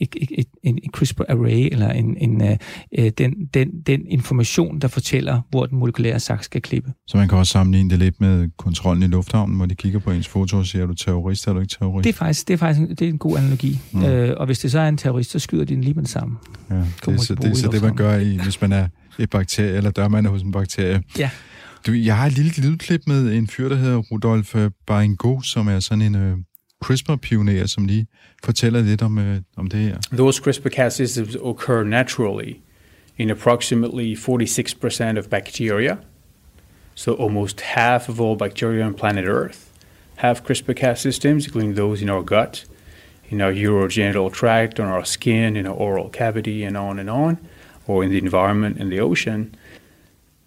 et, et, en, en CRISPR array, eller en, en, øh, den, den, den information, der fortæller, hvor den molekylære saks skal klippe. Så man kan også sammenligne det lidt med kontrollen i lufthavnen, hvor de kigger på ens foto og siger, er du terrorist eller ikke terrorist? Det er faktisk, det er faktisk det er en god analogi. Mm. Øh, og hvis det så er en terrorist, så skyder de den lige med det samme. Ja, det, er, så, det er så det, man gør, i, hvis man er et bakterie, eller dørmand hos en bakterie. Ja. Du, jeg har et lille lydklip med en fyr, der hedder Rudolf øh, Baringo, som er sådan en øh, CRISPR-pioner, som lige fortæller lidt om, øh, om det her. Those CRISPR-Cas systems occur naturally in approximately 46% of bacteria. So almost half of all bacteria on planet Earth have CRISPR-Cas systems, including those in our gut, in our urogenital tract, on our skin, in our oral cavity, and on and on, or in the environment in the ocean.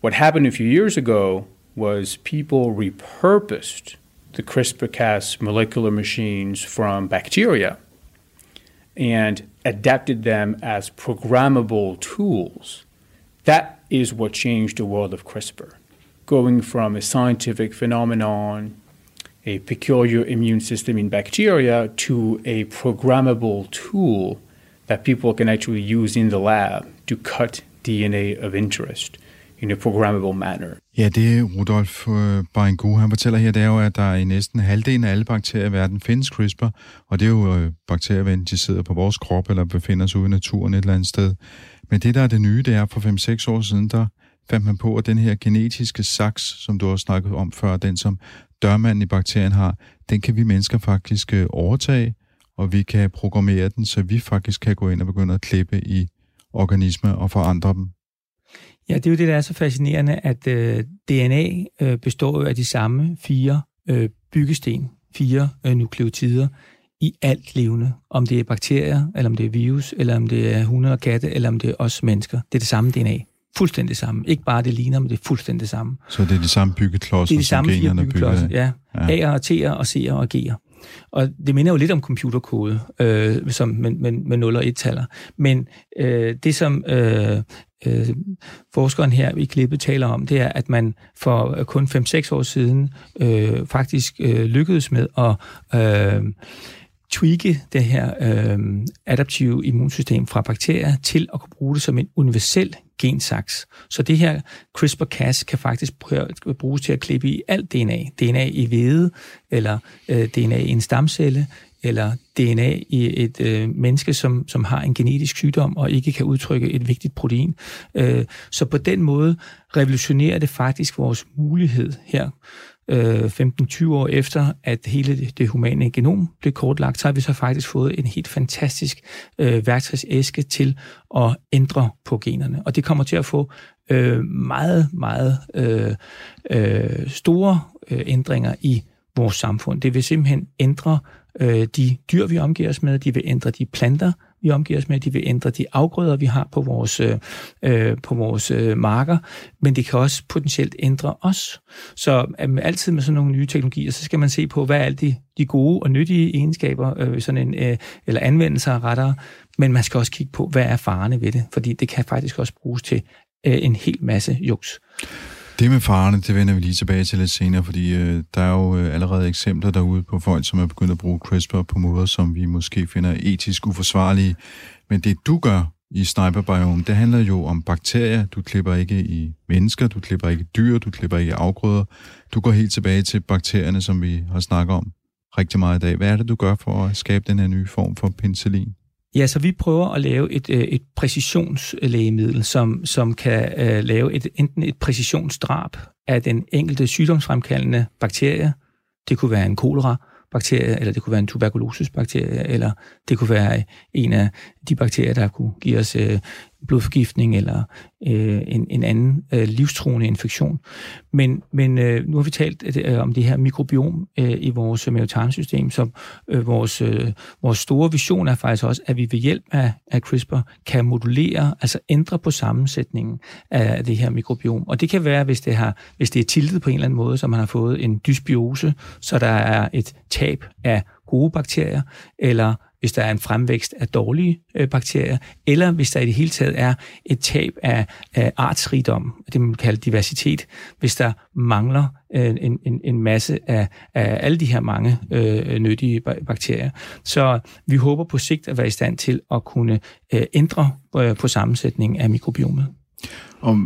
What happened a few years ago was people repurposed the CRISPR Cas molecular machines from bacteria and adapted them as programmable tools. That is what changed the world of CRISPR, going from a scientific phenomenon, a peculiar immune system in bacteria, to a programmable tool that people can actually use in the lab to cut DNA of interest in a programmable manner. Ja, det Rudolf øh, Baringo, han fortæller her, det er jo, at der i næsten halvdelen af alle bakterier i verden findes CRISPR, og det er jo øh, bakterier, de sidder på vores krop eller befinder sig ude i naturen et eller andet sted. Men det, der er det nye, det er for 5-6 år siden, der fandt man på, at den her genetiske saks, som du har snakket om før, den som dørmanden i bakterien har, den kan vi mennesker faktisk øh, overtage, og vi kan programmere den, så vi faktisk kan gå ind og begynde at klippe i organismer og forandre dem. Ja, det er jo det, der er så fascinerende, at øh, DNA øh, består jo af de samme fire øh, byggesten, fire øh, nukleotider i alt levende. Om det er bakterier, eller om det er virus, eller om det er hunde og katte, eller om det er os mennesker. Det er det samme DNA. Fuldstændig det samme. Ikke bare det ligner, men det er fuldstændig det samme. Så det er de samme byggeklodser, Det er de samme som generne bygger af? ja. A'er og T'er og C'er og G'er. Og det minder jo lidt om computerkode, øh, som med, med, med 0 og 1-taller. Men øh, det, som øh, øh, forskeren her i klippet taler om, det er, at man for øh, kun 5-6 år siden øh, faktisk øh, lykkedes med at øh, tweake det her øh, adaptive immunsystem fra bakterier til at kunne bruge det som en universel gensaks. Så det her CRISPR-Cas kan faktisk bruges til at klippe i alt DNA. DNA i hvede, eller øh, DNA i en stamcelle, eller DNA i et øh, menneske, som, som har en genetisk sygdom og ikke kan udtrykke et vigtigt protein. Øh, så på den måde revolutionerer det faktisk vores mulighed her øh, 15-20 år efter, at hele det, det humane genom blev kortlagt, så har vi så faktisk fået en helt fantastisk øh, værktøjsæske til at ændre på generne. Og det kommer til at få øh, meget, meget øh, øh, store øh, ændringer i vores samfund. Det vil simpelthen ændre øh, de dyr, vi omgiver os med, de vil ændre de planter, vi omgiver os med, de vil ændre de afgrøder, vi har på vores, øh, øh, på vores øh, marker, men det kan også potentielt ændre os. Så øh, altid med sådan nogle nye teknologier, så skal man se på, hvad er alle de, de gode og nyttige egenskaber, øh, sådan en, øh, eller anvendelser rettere, men man skal også kigge på, hvad er farerne ved det, fordi det kan faktisk også bruges til øh, en hel masse juks. Det med farerne, det vender vi lige tilbage til lidt senere, fordi øh, der er jo øh, allerede eksempler derude på folk, som er begyndt at bruge CRISPR på måder, som vi måske finder etisk uforsvarlige. Men det du gør i sniperbiome, det handler jo om bakterier. Du klipper ikke i mennesker, du klipper ikke i dyr, du klipper ikke i afgrøder. Du går helt tilbage til bakterierne, som vi har snakket om rigtig meget i dag. Hvad er det, du gør for at skabe den her nye form for penicillin? Ja, så vi prøver at lave et, øh, et præcisionslægemiddel, som, som kan uh, lave et, enten et præcisionsdrab af den enkelte sygdomsfremkaldende bakterie, det kunne være en kolera, bakterie, eller det kunne være en tuberkulosisbakterie, eller det kunne være en af de bakterier, der kunne give os øh, blodforgiftning eller øh, en, en anden øh, livstruende infektion. Men, men øh, nu har vi talt øh, øh om det her mikrobiom øh, i vores øh, mavetarmsystem, som øh, vores, øh, vores store vision er faktisk også, at vi ved hjælp af, af CRISPR kan modulere, altså ændre på sammensætningen af det her mikrobiom. Og det kan være, hvis det, har, hvis det er tiltet på en eller anden måde, så man har fået en dysbiose, så der er et tab af gode bakterier, eller hvis der er en fremvækst af dårlige øh, bakterier, eller hvis der i det hele taget er et tab af, af artsrigdom, det man kalder diversitet, hvis der mangler øh, en, en, en masse af, af alle de her mange øh, nyttige bakterier. Så vi håber på sigt at være i stand til at kunne øh, ændre øh, på sammensætningen af mikrobiomet. Og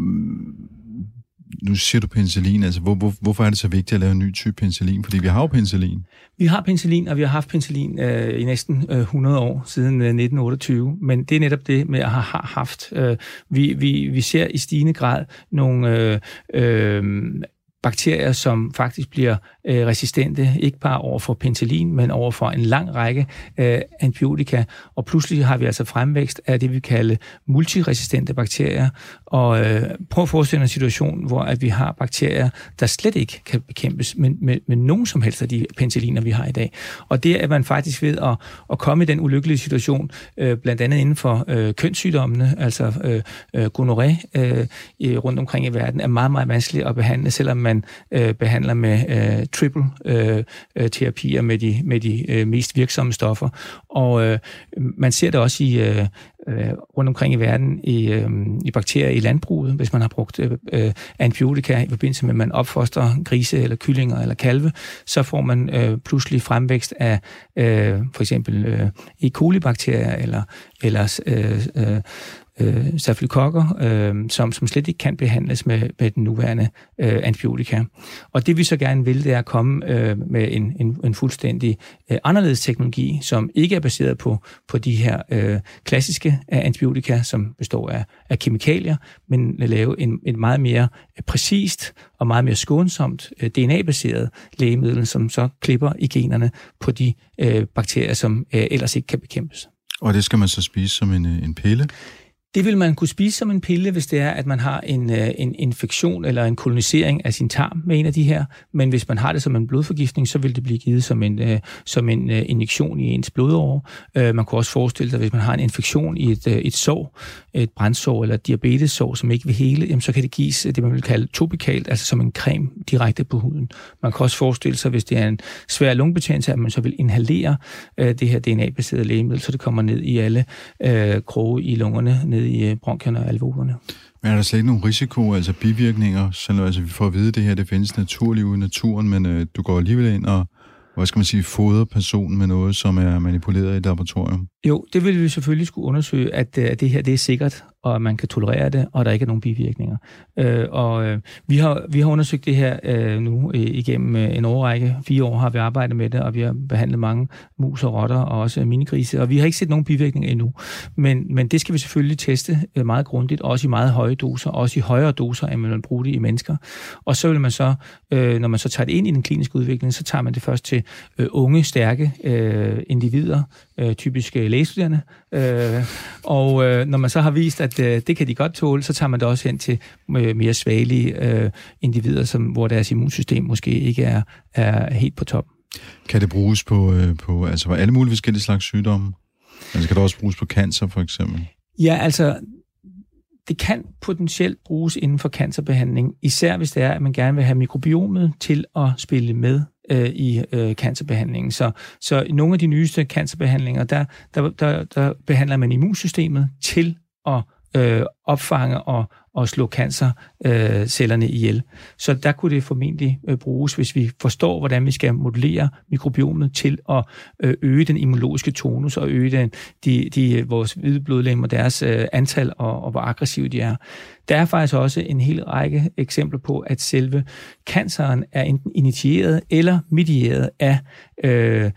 nu siger du penicillin, altså hvor, hvor, hvorfor er det så vigtigt at lave en ny type penicillin? Fordi vi har jo penicillin. Vi har penicillin, og vi har haft penicillin øh, i næsten øh, 100 år, siden øh, 1928, men det er netop det med at have har haft. Øh, vi, vi, vi ser i stigende grad nogle øh, øh, bakterier, som faktisk bliver øh, resistente, ikke bare over for penicillin, men over for en lang række øh, antibiotika. Og pludselig har vi altså fremvækst af det, vi kalder multiresistente bakterier. Og øh, prøv at forestille en situation, hvor at vi har bakterier, der slet ikke kan bekæmpes med, med, med nogen som helst af de penicilliner, vi har i dag. Og det er man faktisk ved at, at komme i den ulykkelige situation, øh, blandt andet inden for øh, kønssygdommene, altså øh, øh, gonoré øh, rundt omkring i verden, er meget, meget vanskeligt at behandle, selvom man øh, behandler med øh, triple øh, øh, terapier med de, med de øh, mest virksomme stoffer. Og øh, man ser det også i øh, øh rundt omkring i verden i, øh, i bakterier i landbruget, hvis man har brugt øh, øh antibiotika i forbindelse med, at man opfoster grise eller kyllinger eller kalve, så får man øh, pludselig fremvækst af øh, for eksempel øh, E. coli-bakterier eller, eller øh, stafylokokker, øh, som, som slet ikke kan behandles med, med den nuværende øh, antibiotika. Og det vi så gerne vil, det er at komme øh, med en, en, en fuldstændig øh, anderledes teknologi, som ikke er baseret på, på de her øh, klassiske øh, antibiotika, som består af, af kemikalier, men at lave en, en meget mere øh, præcist og meget mere skånsomt øh, DNA-baseret lægemiddel, som så klipper i generne på de øh, bakterier, som øh, ellers ikke kan bekæmpes. Og det skal man så spise som en, øh, en pille? Det vil man kunne spise som en pille, hvis det er, at man har en, øh, en infektion eller en kolonisering af sin tarm med en af de her. Men hvis man har det som en blodforgiftning, så vil det blive givet som en, øh, som en øh, injektion i ens blodår. Øh, man kunne også forestille sig, hvis man har en infektion i et, øh, et sår, et brændsår eller et diabetessår, som ikke vil hele, jamen, så kan det gives øh, det, man vil kalde topikalt, altså som en creme direkte på huden. Man kan også forestille sig, hvis det er en svær lungebetændelse, at man så vil inhalere det her DNA-baserede lægemiddel, så det kommer ned i alle øh, kroge i lungerne, ned i øh, bronkierne og alveolerne. Men er der slet ikke nogen risiko, altså bivirkninger, selvom altså, vi får at vide, at det her det findes naturligt ude i naturen, men øh, du går alligevel ind og hvad skal man sige, fodre personen med noget, som er manipuleret i et laboratorium? Jo, det vil vi selvfølgelig skulle undersøge, at, øh, at det her det er sikkert, og at man kan tolerere det, og der ikke er nogen bivirkninger. Øh, og øh, vi, har, vi har undersøgt det her øh, nu øh, igennem øh, en årrække. Fire år har vi arbejdet med det, og vi har behandlet mange mus og rotter, og også minigrise, og vi har ikke set nogen bivirkninger endnu. Men, men det skal vi selvfølgelig teste øh, meget grundigt, også i meget høje doser, også i højere doser, end man vil bruge det i mennesker. Og så vil man så, øh, når man så tager det ind i den kliniske udvikling, så tager man det først til øh, unge, stærke øh, individer, øh, typisk øh, lægestuderende. Øh, og øh, når man så har vist, at øh, det kan de godt tåle, så tager man det også hen til øh, mere svagelige øh, individer, som, hvor deres immunsystem måske ikke er, er helt på top. Kan det bruges på, øh, på altså, alle mulige forskellige slags sygdomme? Altså kan det også bruges på cancer, for eksempel? Ja, altså, det kan potentielt bruges inden for cancerbehandling, især hvis det er, at man gerne vil have mikrobiomet til at spille med øh, i øh, cancerbehandlingen. Så, så i nogle af de nyeste cancerbehandlinger, der, der, der, der behandler man immunsystemet til at øh, opfange og, og slå cancercellerne øh, ihjel. Så der kunne det formentlig øh, bruges, hvis vi forstår, hvordan vi skal modellere mikrobiomet til at øh, øge den immunologiske tonus og øge den, de, de, vores hvide blodlemmer, deres øh, antal og, og hvor aggressive de er. Der er faktisk også en hel række eksempler på, at selve canceren er enten initieret eller medieret af øh,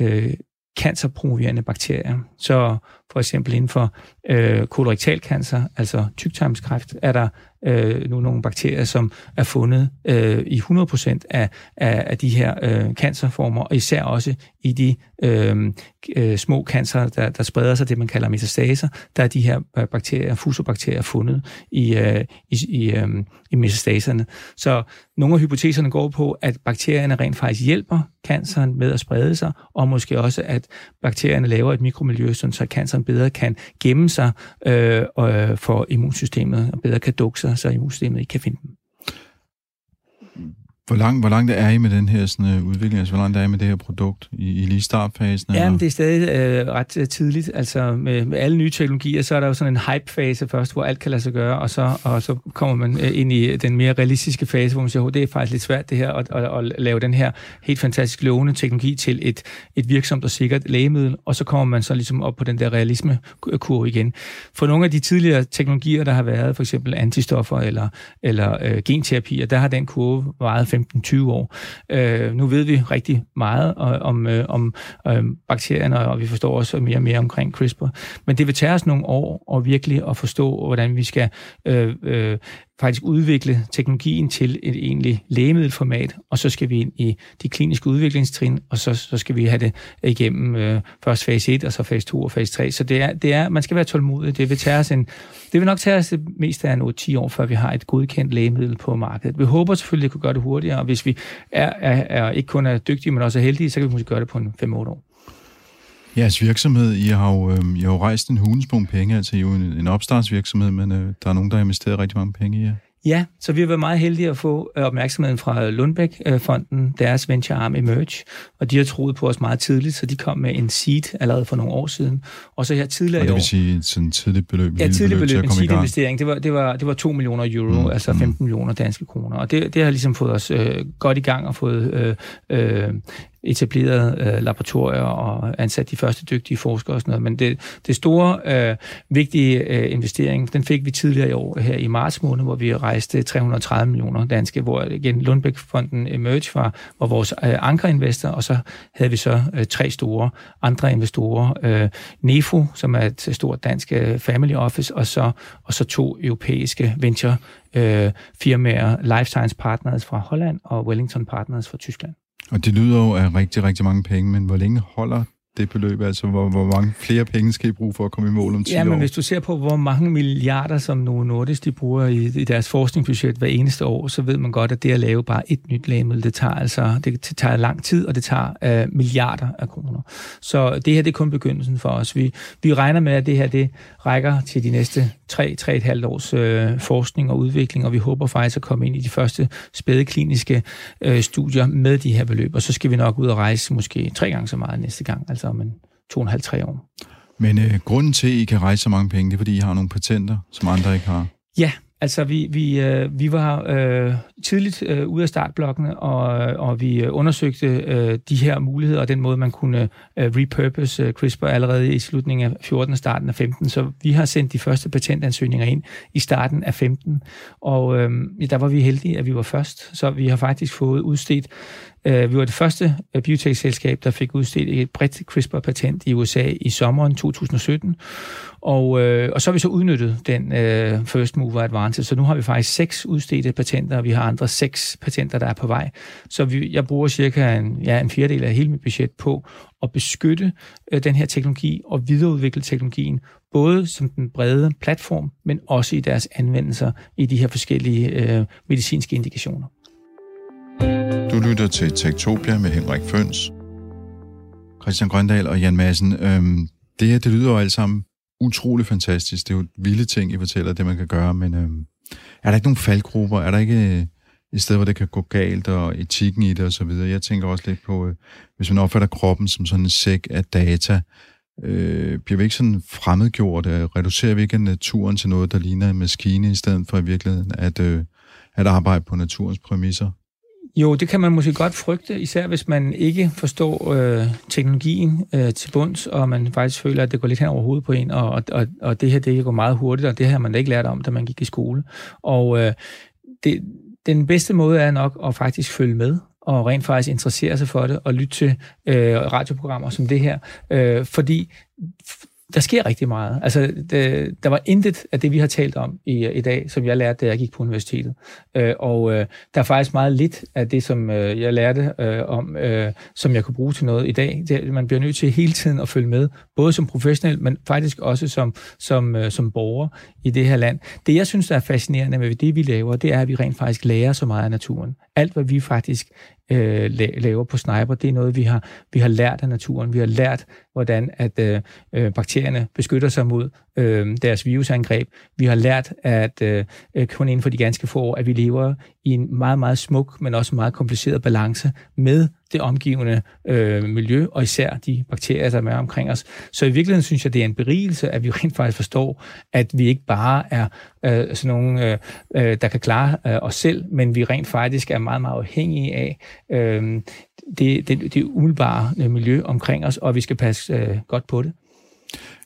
øh, cancerpromoverende bakterier. Så for eksempel inden for øh, kolorektal cancer, altså tyktarmskræft, er der øh, nu nogle bakterier, som er fundet øh, i 100% af, af, af de her øh, cancerformer, og især også i de øh, øh, små cancer, der, der spreder sig, det man kalder metastaser, der er de her øh, bakterier, fusobakterier, fundet i, øh, i, i, øh, i metastaserne. Så nogle af hypoteserne går på, at bakterierne rent faktisk hjælper canceren med at sprede sig, og måske også, at bakterierne laver et mikromiljø, så canceren bedre kan gemme sig øh, øh, for immunsystemet, og bedre kan dukke sig, så immunsystemet ikke kan finde dem. Hvor langt, hvor langt er I med den her sådan, uh, udvikling? Altså, hvor langt er I med det her produkt? I, I lige startfasen? Ja, men det er stadig øh, ret øh, tidligt. Altså, med, med alle nye teknologier, så er der jo sådan en hype-fase først, hvor alt kan lade sig gøre, og så, og så kommer man øh, ind i den mere realistiske fase, hvor man siger, det er faktisk lidt svært det her, at, at, at lave den her helt fantastisk lovende teknologi til et, et virksomt og sikkert lægemiddel, og så kommer man så ligesom op på den der realisme-kurve igen. For nogle af de tidligere teknologier, der har været, for eksempel antistoffer eller, eller øh, genterapier, der har den kurve varet 15-20 år. Øh, nu ved vi rigtig meget øh, om, øh, om øh, bakterierne, og vi forstår også mere og mere omkring CRISPR. Men det vil tage os nogle år at virkelig at forstå, hvordan vi skal øh, øh, faktisk udvikle teknologien til et egentlig lægemiddelformat, og så skal vi ind i de kliniske udviklingstrin, og så, så skal vi have det igennem øh, først fase 1, og så fase 2 og fase 3. Så det er, det er, man skal være tålmodig. Det vil, tage os en, det vil nok tage os det mest af en 10 år, før vi har et godkendt lægemiddel på markedet. Vi håber selvfølgelig, at vi kunne gøre det hurtigere, og hvis vi er, er, er ikke kun er dygtige, men også er heldige, så kan vi måske gøre det på en 5-8 år. Jeres virksomhed, I har jo, øh, I har jo rejst en hulensbom penge, altså I er jo en, en opstartsvirksomhed, men øh, der er nogen, der har investeret rigtig mange penge i jer. Ja, så vi har været meget heldige at få øh, opmærksomheden fra Lundbæk-fonden, deres venture arm Emerge, og de har troet på os meget tidligt, så de kom med en seed allerede for nogle år siden. Og så her tidligere og det vil sige sådan tidligt beløb? Ja, tidligt beløb, beløb en seed-investering, det var, det, var, det var 2 millioner euro, mm, altså 15 mm. millioner danske kroner, og det, det har ligesom fået os øh, godt i gang og fået øh, øh, etableret øh, laboratorier og ansat de første dygtige forskere og sådan noget. Men det, det store, øh, vigtige øh, investering, den fik vi tidligere i år her i marts måned, hvor vi rejste 330 millioner danske, hvor igen Lundbæk-fonden Emerge var, var vores øh, ankerinvestor, og så havde vi så øh, tre store andre investorer. Øh, Nefo, som er et stort dansk øh, family office, og så, og så to europæiske venture øh, firmaer, Life Science Partners fra Holland og Wellington Partners fra Tyskland. Og det lyder jo af rigtig, rigtig mange penge, men hvor længe holder det beløb? Altså, hvor, hvor mange flere penge skal I bruge for at komme i mål om 10 ja, men år? hvis du ser på, hvor mange milliarder, som Novo Nordisk de bruger i, i deres forskningsbudget hver eneste år, så ved man godt, at det at lave bare et nyt lægemiddel, det tager altså det tager lang tid, og det tager uh, milliarder af kroner. Så det her, det er kun begyndelsen for os. Vi, vi regner med, at det her, det rækker til de næste 3-3,5 års øh, forskning og udvikling, og vi håber faktisk at komme ind i de første spæde kliniske øh, studier med de her beløb, og så skal vi nok ud og rejse måske tre gange så meget næste gang, altså om en to og en halv, tre år. Men øh, grunden til, at I kan rejse så mange penge, det er, fordi I har nogle patenter, som andre ikke har. Ja, Altså, vi, vi, øh, vi var øh, tidligt øh, ude af startblokkene, og, øh, og vi undersøgte øh, de her muligheder, og den måde, man kunne øh, repurpose øh, CRISPR allerede i slutningen af 14 og starten af 15. Så vi har sendt de første patentansøgninger ind i starten af 15, og øh, der var vi heldige, at vi var først. Så vi har faktisk fået udstedt Øh, vi var det første øh, biotech-selskab, der fik udstedt et bredt CRISPR-patent i USA i sommeren 2017. Og, øh, og så har vi så udnyttet den øh, first mover advantage. Så nu har vi faktisk seks udstedte patenter, og vi har andre seks patenter, der er på vej. Så vi, jeg bruger cirka en, ja, en fjerdedel af hele mit budget på at beskytte øh, den her teknologi og videreudvikle teknologien, både som den brede platform, men også i deres anvendelser i de her forskellige øh, medicinske indikationer. Du lytter til Tektopia med Henrik Føns, Christian Grøndal og Jan Madsen. Øhm, det her, det lyder jo alt sammen utrolig fantastisk. Det er jo vilde ting, I fortæller, det man kan gøre, men øhm, er der ikke nogen faldgrupper? Er der ikke øh, et sted, hvor det kan gå galt, og etikken i det og så videre? Jeg tænker også lidt på, øh, hvis man opfatter kroppen som sådan en sæk af data, øh, bliver vi ikke sådan fremmedgjort? Øh, reducerer vi ikke naturen til noget, der ligner en maskine, i stedet for i virkeligheden at, øh, at arbejde på naturens præmisser? Jo, det kan man måske godt frygte, især hvis man ikke forstår øh, teknologien øh, til bunds, og man faktisk føler, at det går lidt hen over hovedet på en, og, og, og det her det går meget hurtigt, og det her man da ikke lært om, da man gik i skole. Og øh, det, den bedste måde er nok at faktisk følge med, og rent faktisk interessere sig for det, og lytte til øh, radioprogrammer som det her, øh, fordi der sker rigtig meget. Altså, det, der var intet af det, vi har talt om i, i dag, som jeg lærte, da jeg gik på universitetet. Øh, og øh, der er faktisk meget lidt af det, som øh, jeg lærte øh, om, øh, som jeg kunne bruge til noget i dag. Det, man bliver nødt til hele tiden at følge med, både som professionel, men faktisk også som, som, øh, som borger i det her land. Det, jeg synes, der er fascinerende med det, vi laver, det er, at vi rent faktisk lærer så meget af naturen. Alt, hvad vi faktisk øh, laver på Sniper, det er noget, vi har, vi har lært af naturen. Vi har lært, hvordan at øh, øh bakterierne beskytter sig mod øh, deres virusangreb. Vi har lært, at øh, øh kun inden for de ganske få år, at vi lever i en meget, meget smuk, men også meget kompliceret balance med det omgivende øh, miljø, og især de bakterier, der er omkring os. Så i virkeligheden synes jeg, det er en berigelse, at vi rent faktisk forstår, at vi ikke bare er øh, sådan nogle, øh, øh, der kan klare øh, os selv, men vi rent faktisk er meget, meget afhængige af øh, det, det, det umiddelbare miljø omkring os, og vi skal passe øh, godt på det.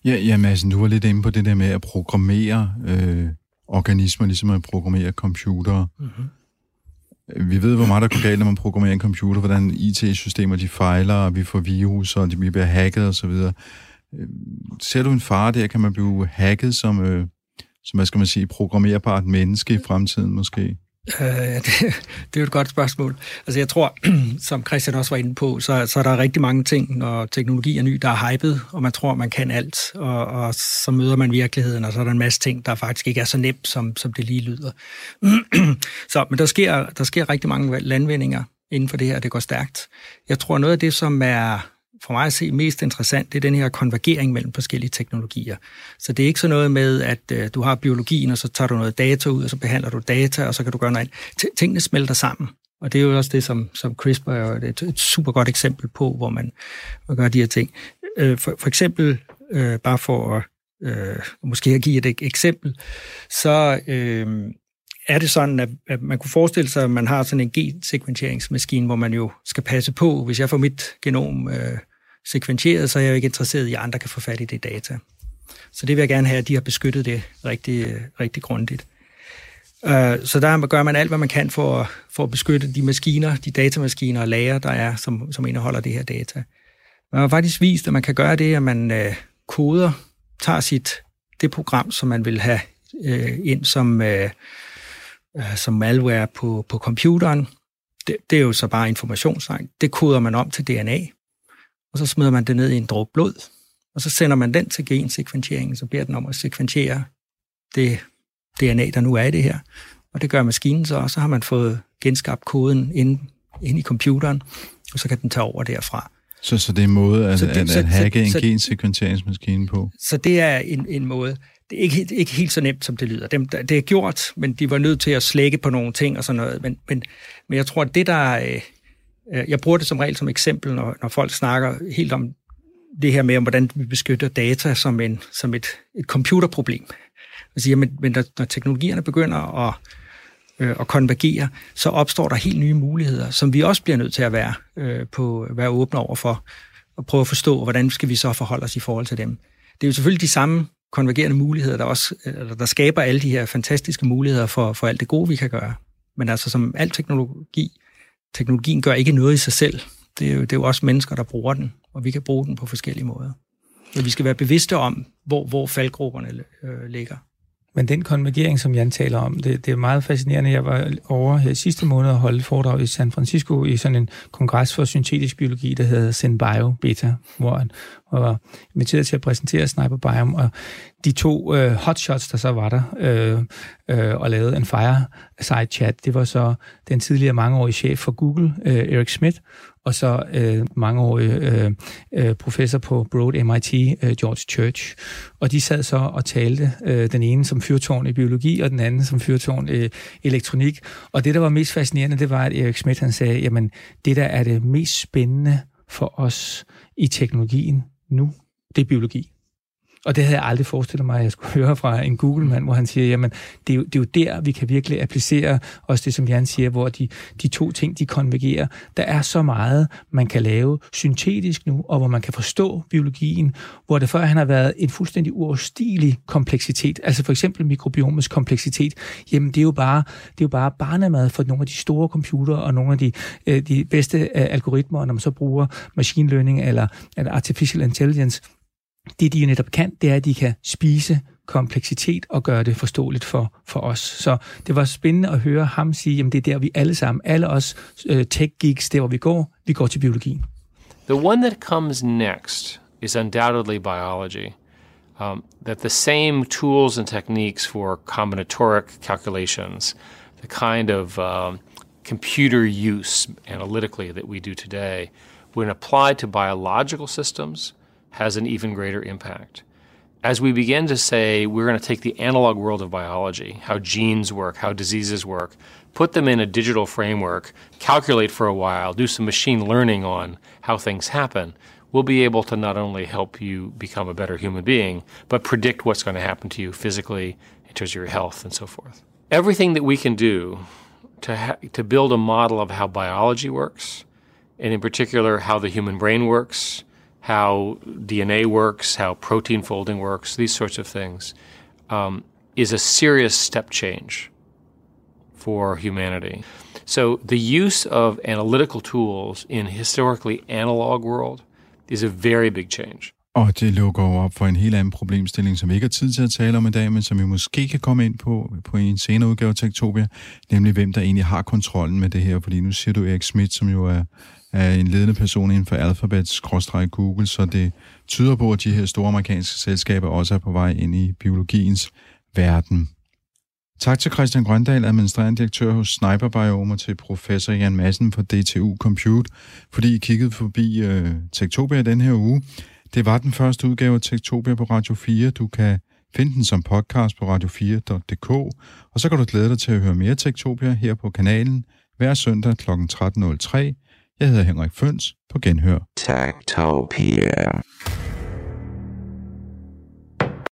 Ja, ja Madsen, du var lidt inde på det der med at programmere øh, organismer, ligesom at programmere computere. Mm-hmm. Vi ved, hvor meget der går galt, når man programmerer en computer, hvordan IT-systemer de fejler, og vi får virus, og de bliver hacket osv. Øh, ser du en fare der? Kan man blive hacket som, øh, som hvad skal man sige, programmerbart menneske i fremtiden måske? Øh, det, det er jo et godt spørgsmål. Altså jeg tror, som Christian også var inde på, så, så er der rigtig mange ting, når teknologi er ny, der er hypet, og man tror, man kan alt, og, og så møder man virkeligheden, og så er der en masse ting, der faktisk ikke er så nemt, som, som det lige lyder. så, men der sker, der sker rigtig mange landvindinger inden for det her, det går stærkt. Jeg tror, noget af det, som er for mig at se mest interessant, det er den her konvergering mellem forskellige teknologier. Så det er ikke sådan noget med, at øh, du har biologien, og så tager du noget data ud, og så behandler du data, og så kan du gøre noget andet. Tingene smelter sammen. Og det er jo også det, som, som CRISPR er et, et super godt eksempel på, hvor man, man gør de her ting. Øh, for, for eksempel, øh, bare for at øh, måske at give et eksempel, så øh, er det sådan, at, at man kunne forestille sig, at man har sådan en gensekventeringsmaskine, hvor man jo skal passe på, hvis jeg får mit genom øh, sekventeret, så er jeg jo ikke interesseret i, at andre kan få fat i det data. Så det vil jeg gerne have, at de har beskyttet det rigtig, rigtig grundigt. Øh, så der gør man alt, hvad man kan for, for at beskytte de maskiner, de datamaskiner og lager, der er, som, som indeholder det her data. Man har faktisk vist, at man kan gøre det, at man øh, koder, tager sit, det program, som man vil have øh, ind som, øh, øh som malware på, på computeren. Det, det er jo så bare informationstegn. Det koder man om til DNA, og så smider man det ned i en dråbe blod, og så sender man den til gensekventeringen, så beder den om at sekventere det DNA, der nu er i det her. Og det gør maskinen så, og så har man fået genskabt koden ind, ind i computeren, og så kan den tage over derfra. Så, så det er en måde at, det, at, at hacke så, en gensekventeringsmaskine på? Så det er en, en måde. Det er ikke, ikke helt så nemt, som det lyder. Det, det er gjort, men de var nødt til at slække på nogle ting og sådan noget. Men, men, men jeg tror, at det der... Øh, jeg bruger det som regel som eksempel, når, når folk snakker helt om det her med, om hvordan vi beskytter data som, en, som et, et computerproblem. Altså, Man siger, men, men når, når teknologierne begynder at, øh, at konvergere, så opstår der helt nye muligheder, som vi også bliver nødt til at være, øh, på, være åbne over for, og prøve at forstå, hvordan skal vi så forholde os i forhold til dem. Det er jo selvfølgelig de samme konvergerende muligheder, der, også, eller der skaber alle de her fantastiske muligheder for, for alt det gode, vi kan gøre. Men altså som al teknologi, teknologien gør ikke noget i sig selv. Det er, jo, det er jo også mennesker, der bruger den, og vi kan bruge den på forskellige måder. Men vi skal være bevidste om, hvor, hvor faldgrupperne øh, ligger. Men den konvergering, som Jan taler om, det, det er meget fascinerende. Jeg var over her sidste måned og holdt foredrag i San Francisco i sådan en kongres for syntetisk biologi, der hedder SynBio Beta, hvor han var inviteret til at præsentere Sniper Biome, og de to øh, hotshots, der så var der, øh, øh, og lavede en fireside chat, det var så den tidligere mangeårige chef for Google, øh, Eric Schmidt, og så øh, mangeårig øh, øh, professor på Broad MIT, øh, George Church. Og de sad så og talte, øh, den ene som fyrtårn i biologi, og den anden som fyrtårn i elektronik. Og det, der var mest fascinerende, det var, at Erik Schmidt han sagde, jamen, det der er det mest spændende for os i teknologien nu, det er biologi. Og det havde jeg aldrig forestillet mig, at jeg skulle høre fra en Google-mand, hvor han siger, jamen, det er, jo, det er jo der, vi kan virkelig applicere også det, som Jan siger, hvor de, de to ting, de konvergerer. Der er så meget, man kan lave syntetisk nu, og hvor man kan forstå biologien, hvor det før han har været en fuldstændig uoverstigelig kompleksitet, altså for eksempel mikrobiomets kompleksitet, jamen det er jo bare, det er jo bare barnemad for nogle af de store computere og nogle af de, øh, de bedste øh, algoritmer, når man så bruger machine learning eller, eller artificial intelligence, det de netop kan, det er, at de kan spise kompleksitet og gøre det forståeligt for, for os. Så det var spændende at høre ham sige, at det er der, vi alle sammen, alle os øh, uh, tech-geeks, der hvor vi går, vi går til biologien. The one that comes next is undoubtedly biology. Um, that the same tools and techniques for combinatoric calculations, the kind of um, computer use analytically that we do today, when applied to biological systems – has an even greater impact. As we begin to say we're going to take the analog world of biology, how genes work, how diseases work, put them in a digital framework, calculate for a while, do some machine learning on how things happen, we'll be able to not only help you become a better human being, but predict what's going to happen to you physically, in terms of your health, and so forth. Everything that we can do to, ha- to build a model of how biology works, and in particular how the human brain works, how DNA works, how protein folding works, these sorts of things, um, is a serious step change for humanity. So the use of analytical tools in historically analog world is a very big change. Og det lukker jo op for en helt anden problemstilling, som vi ikke har tid til at tale om i dag, men som vi måske kan komme ind på på en senere udgave af Tektopia, nemlig hvem der egentlig har kontrollen med det her. Fordi nu siger du Erik Schmidt, som jo er, af en ledende person inden for Alphabet-Google, så det tyder på, at de her store amerikanske selskaber også er på vej ind i biologiens verden. Tak til Christian Grøndal, administrerende direktør hos Sniper Biome, og til professor Jan Madsen fra DTU Compute, fordi I kiggede forbi øh, Tektopia den her uge. Det var den første udgave af Tektopia på Radio 4. Du kan finde den som podcast på radio4.dk, og så kan du glæde dig til at høre mere Tektopia her på kanalen hver søndag kl. 13.03. Jeg hedder Henrik Føns på Genhør. Techtopia.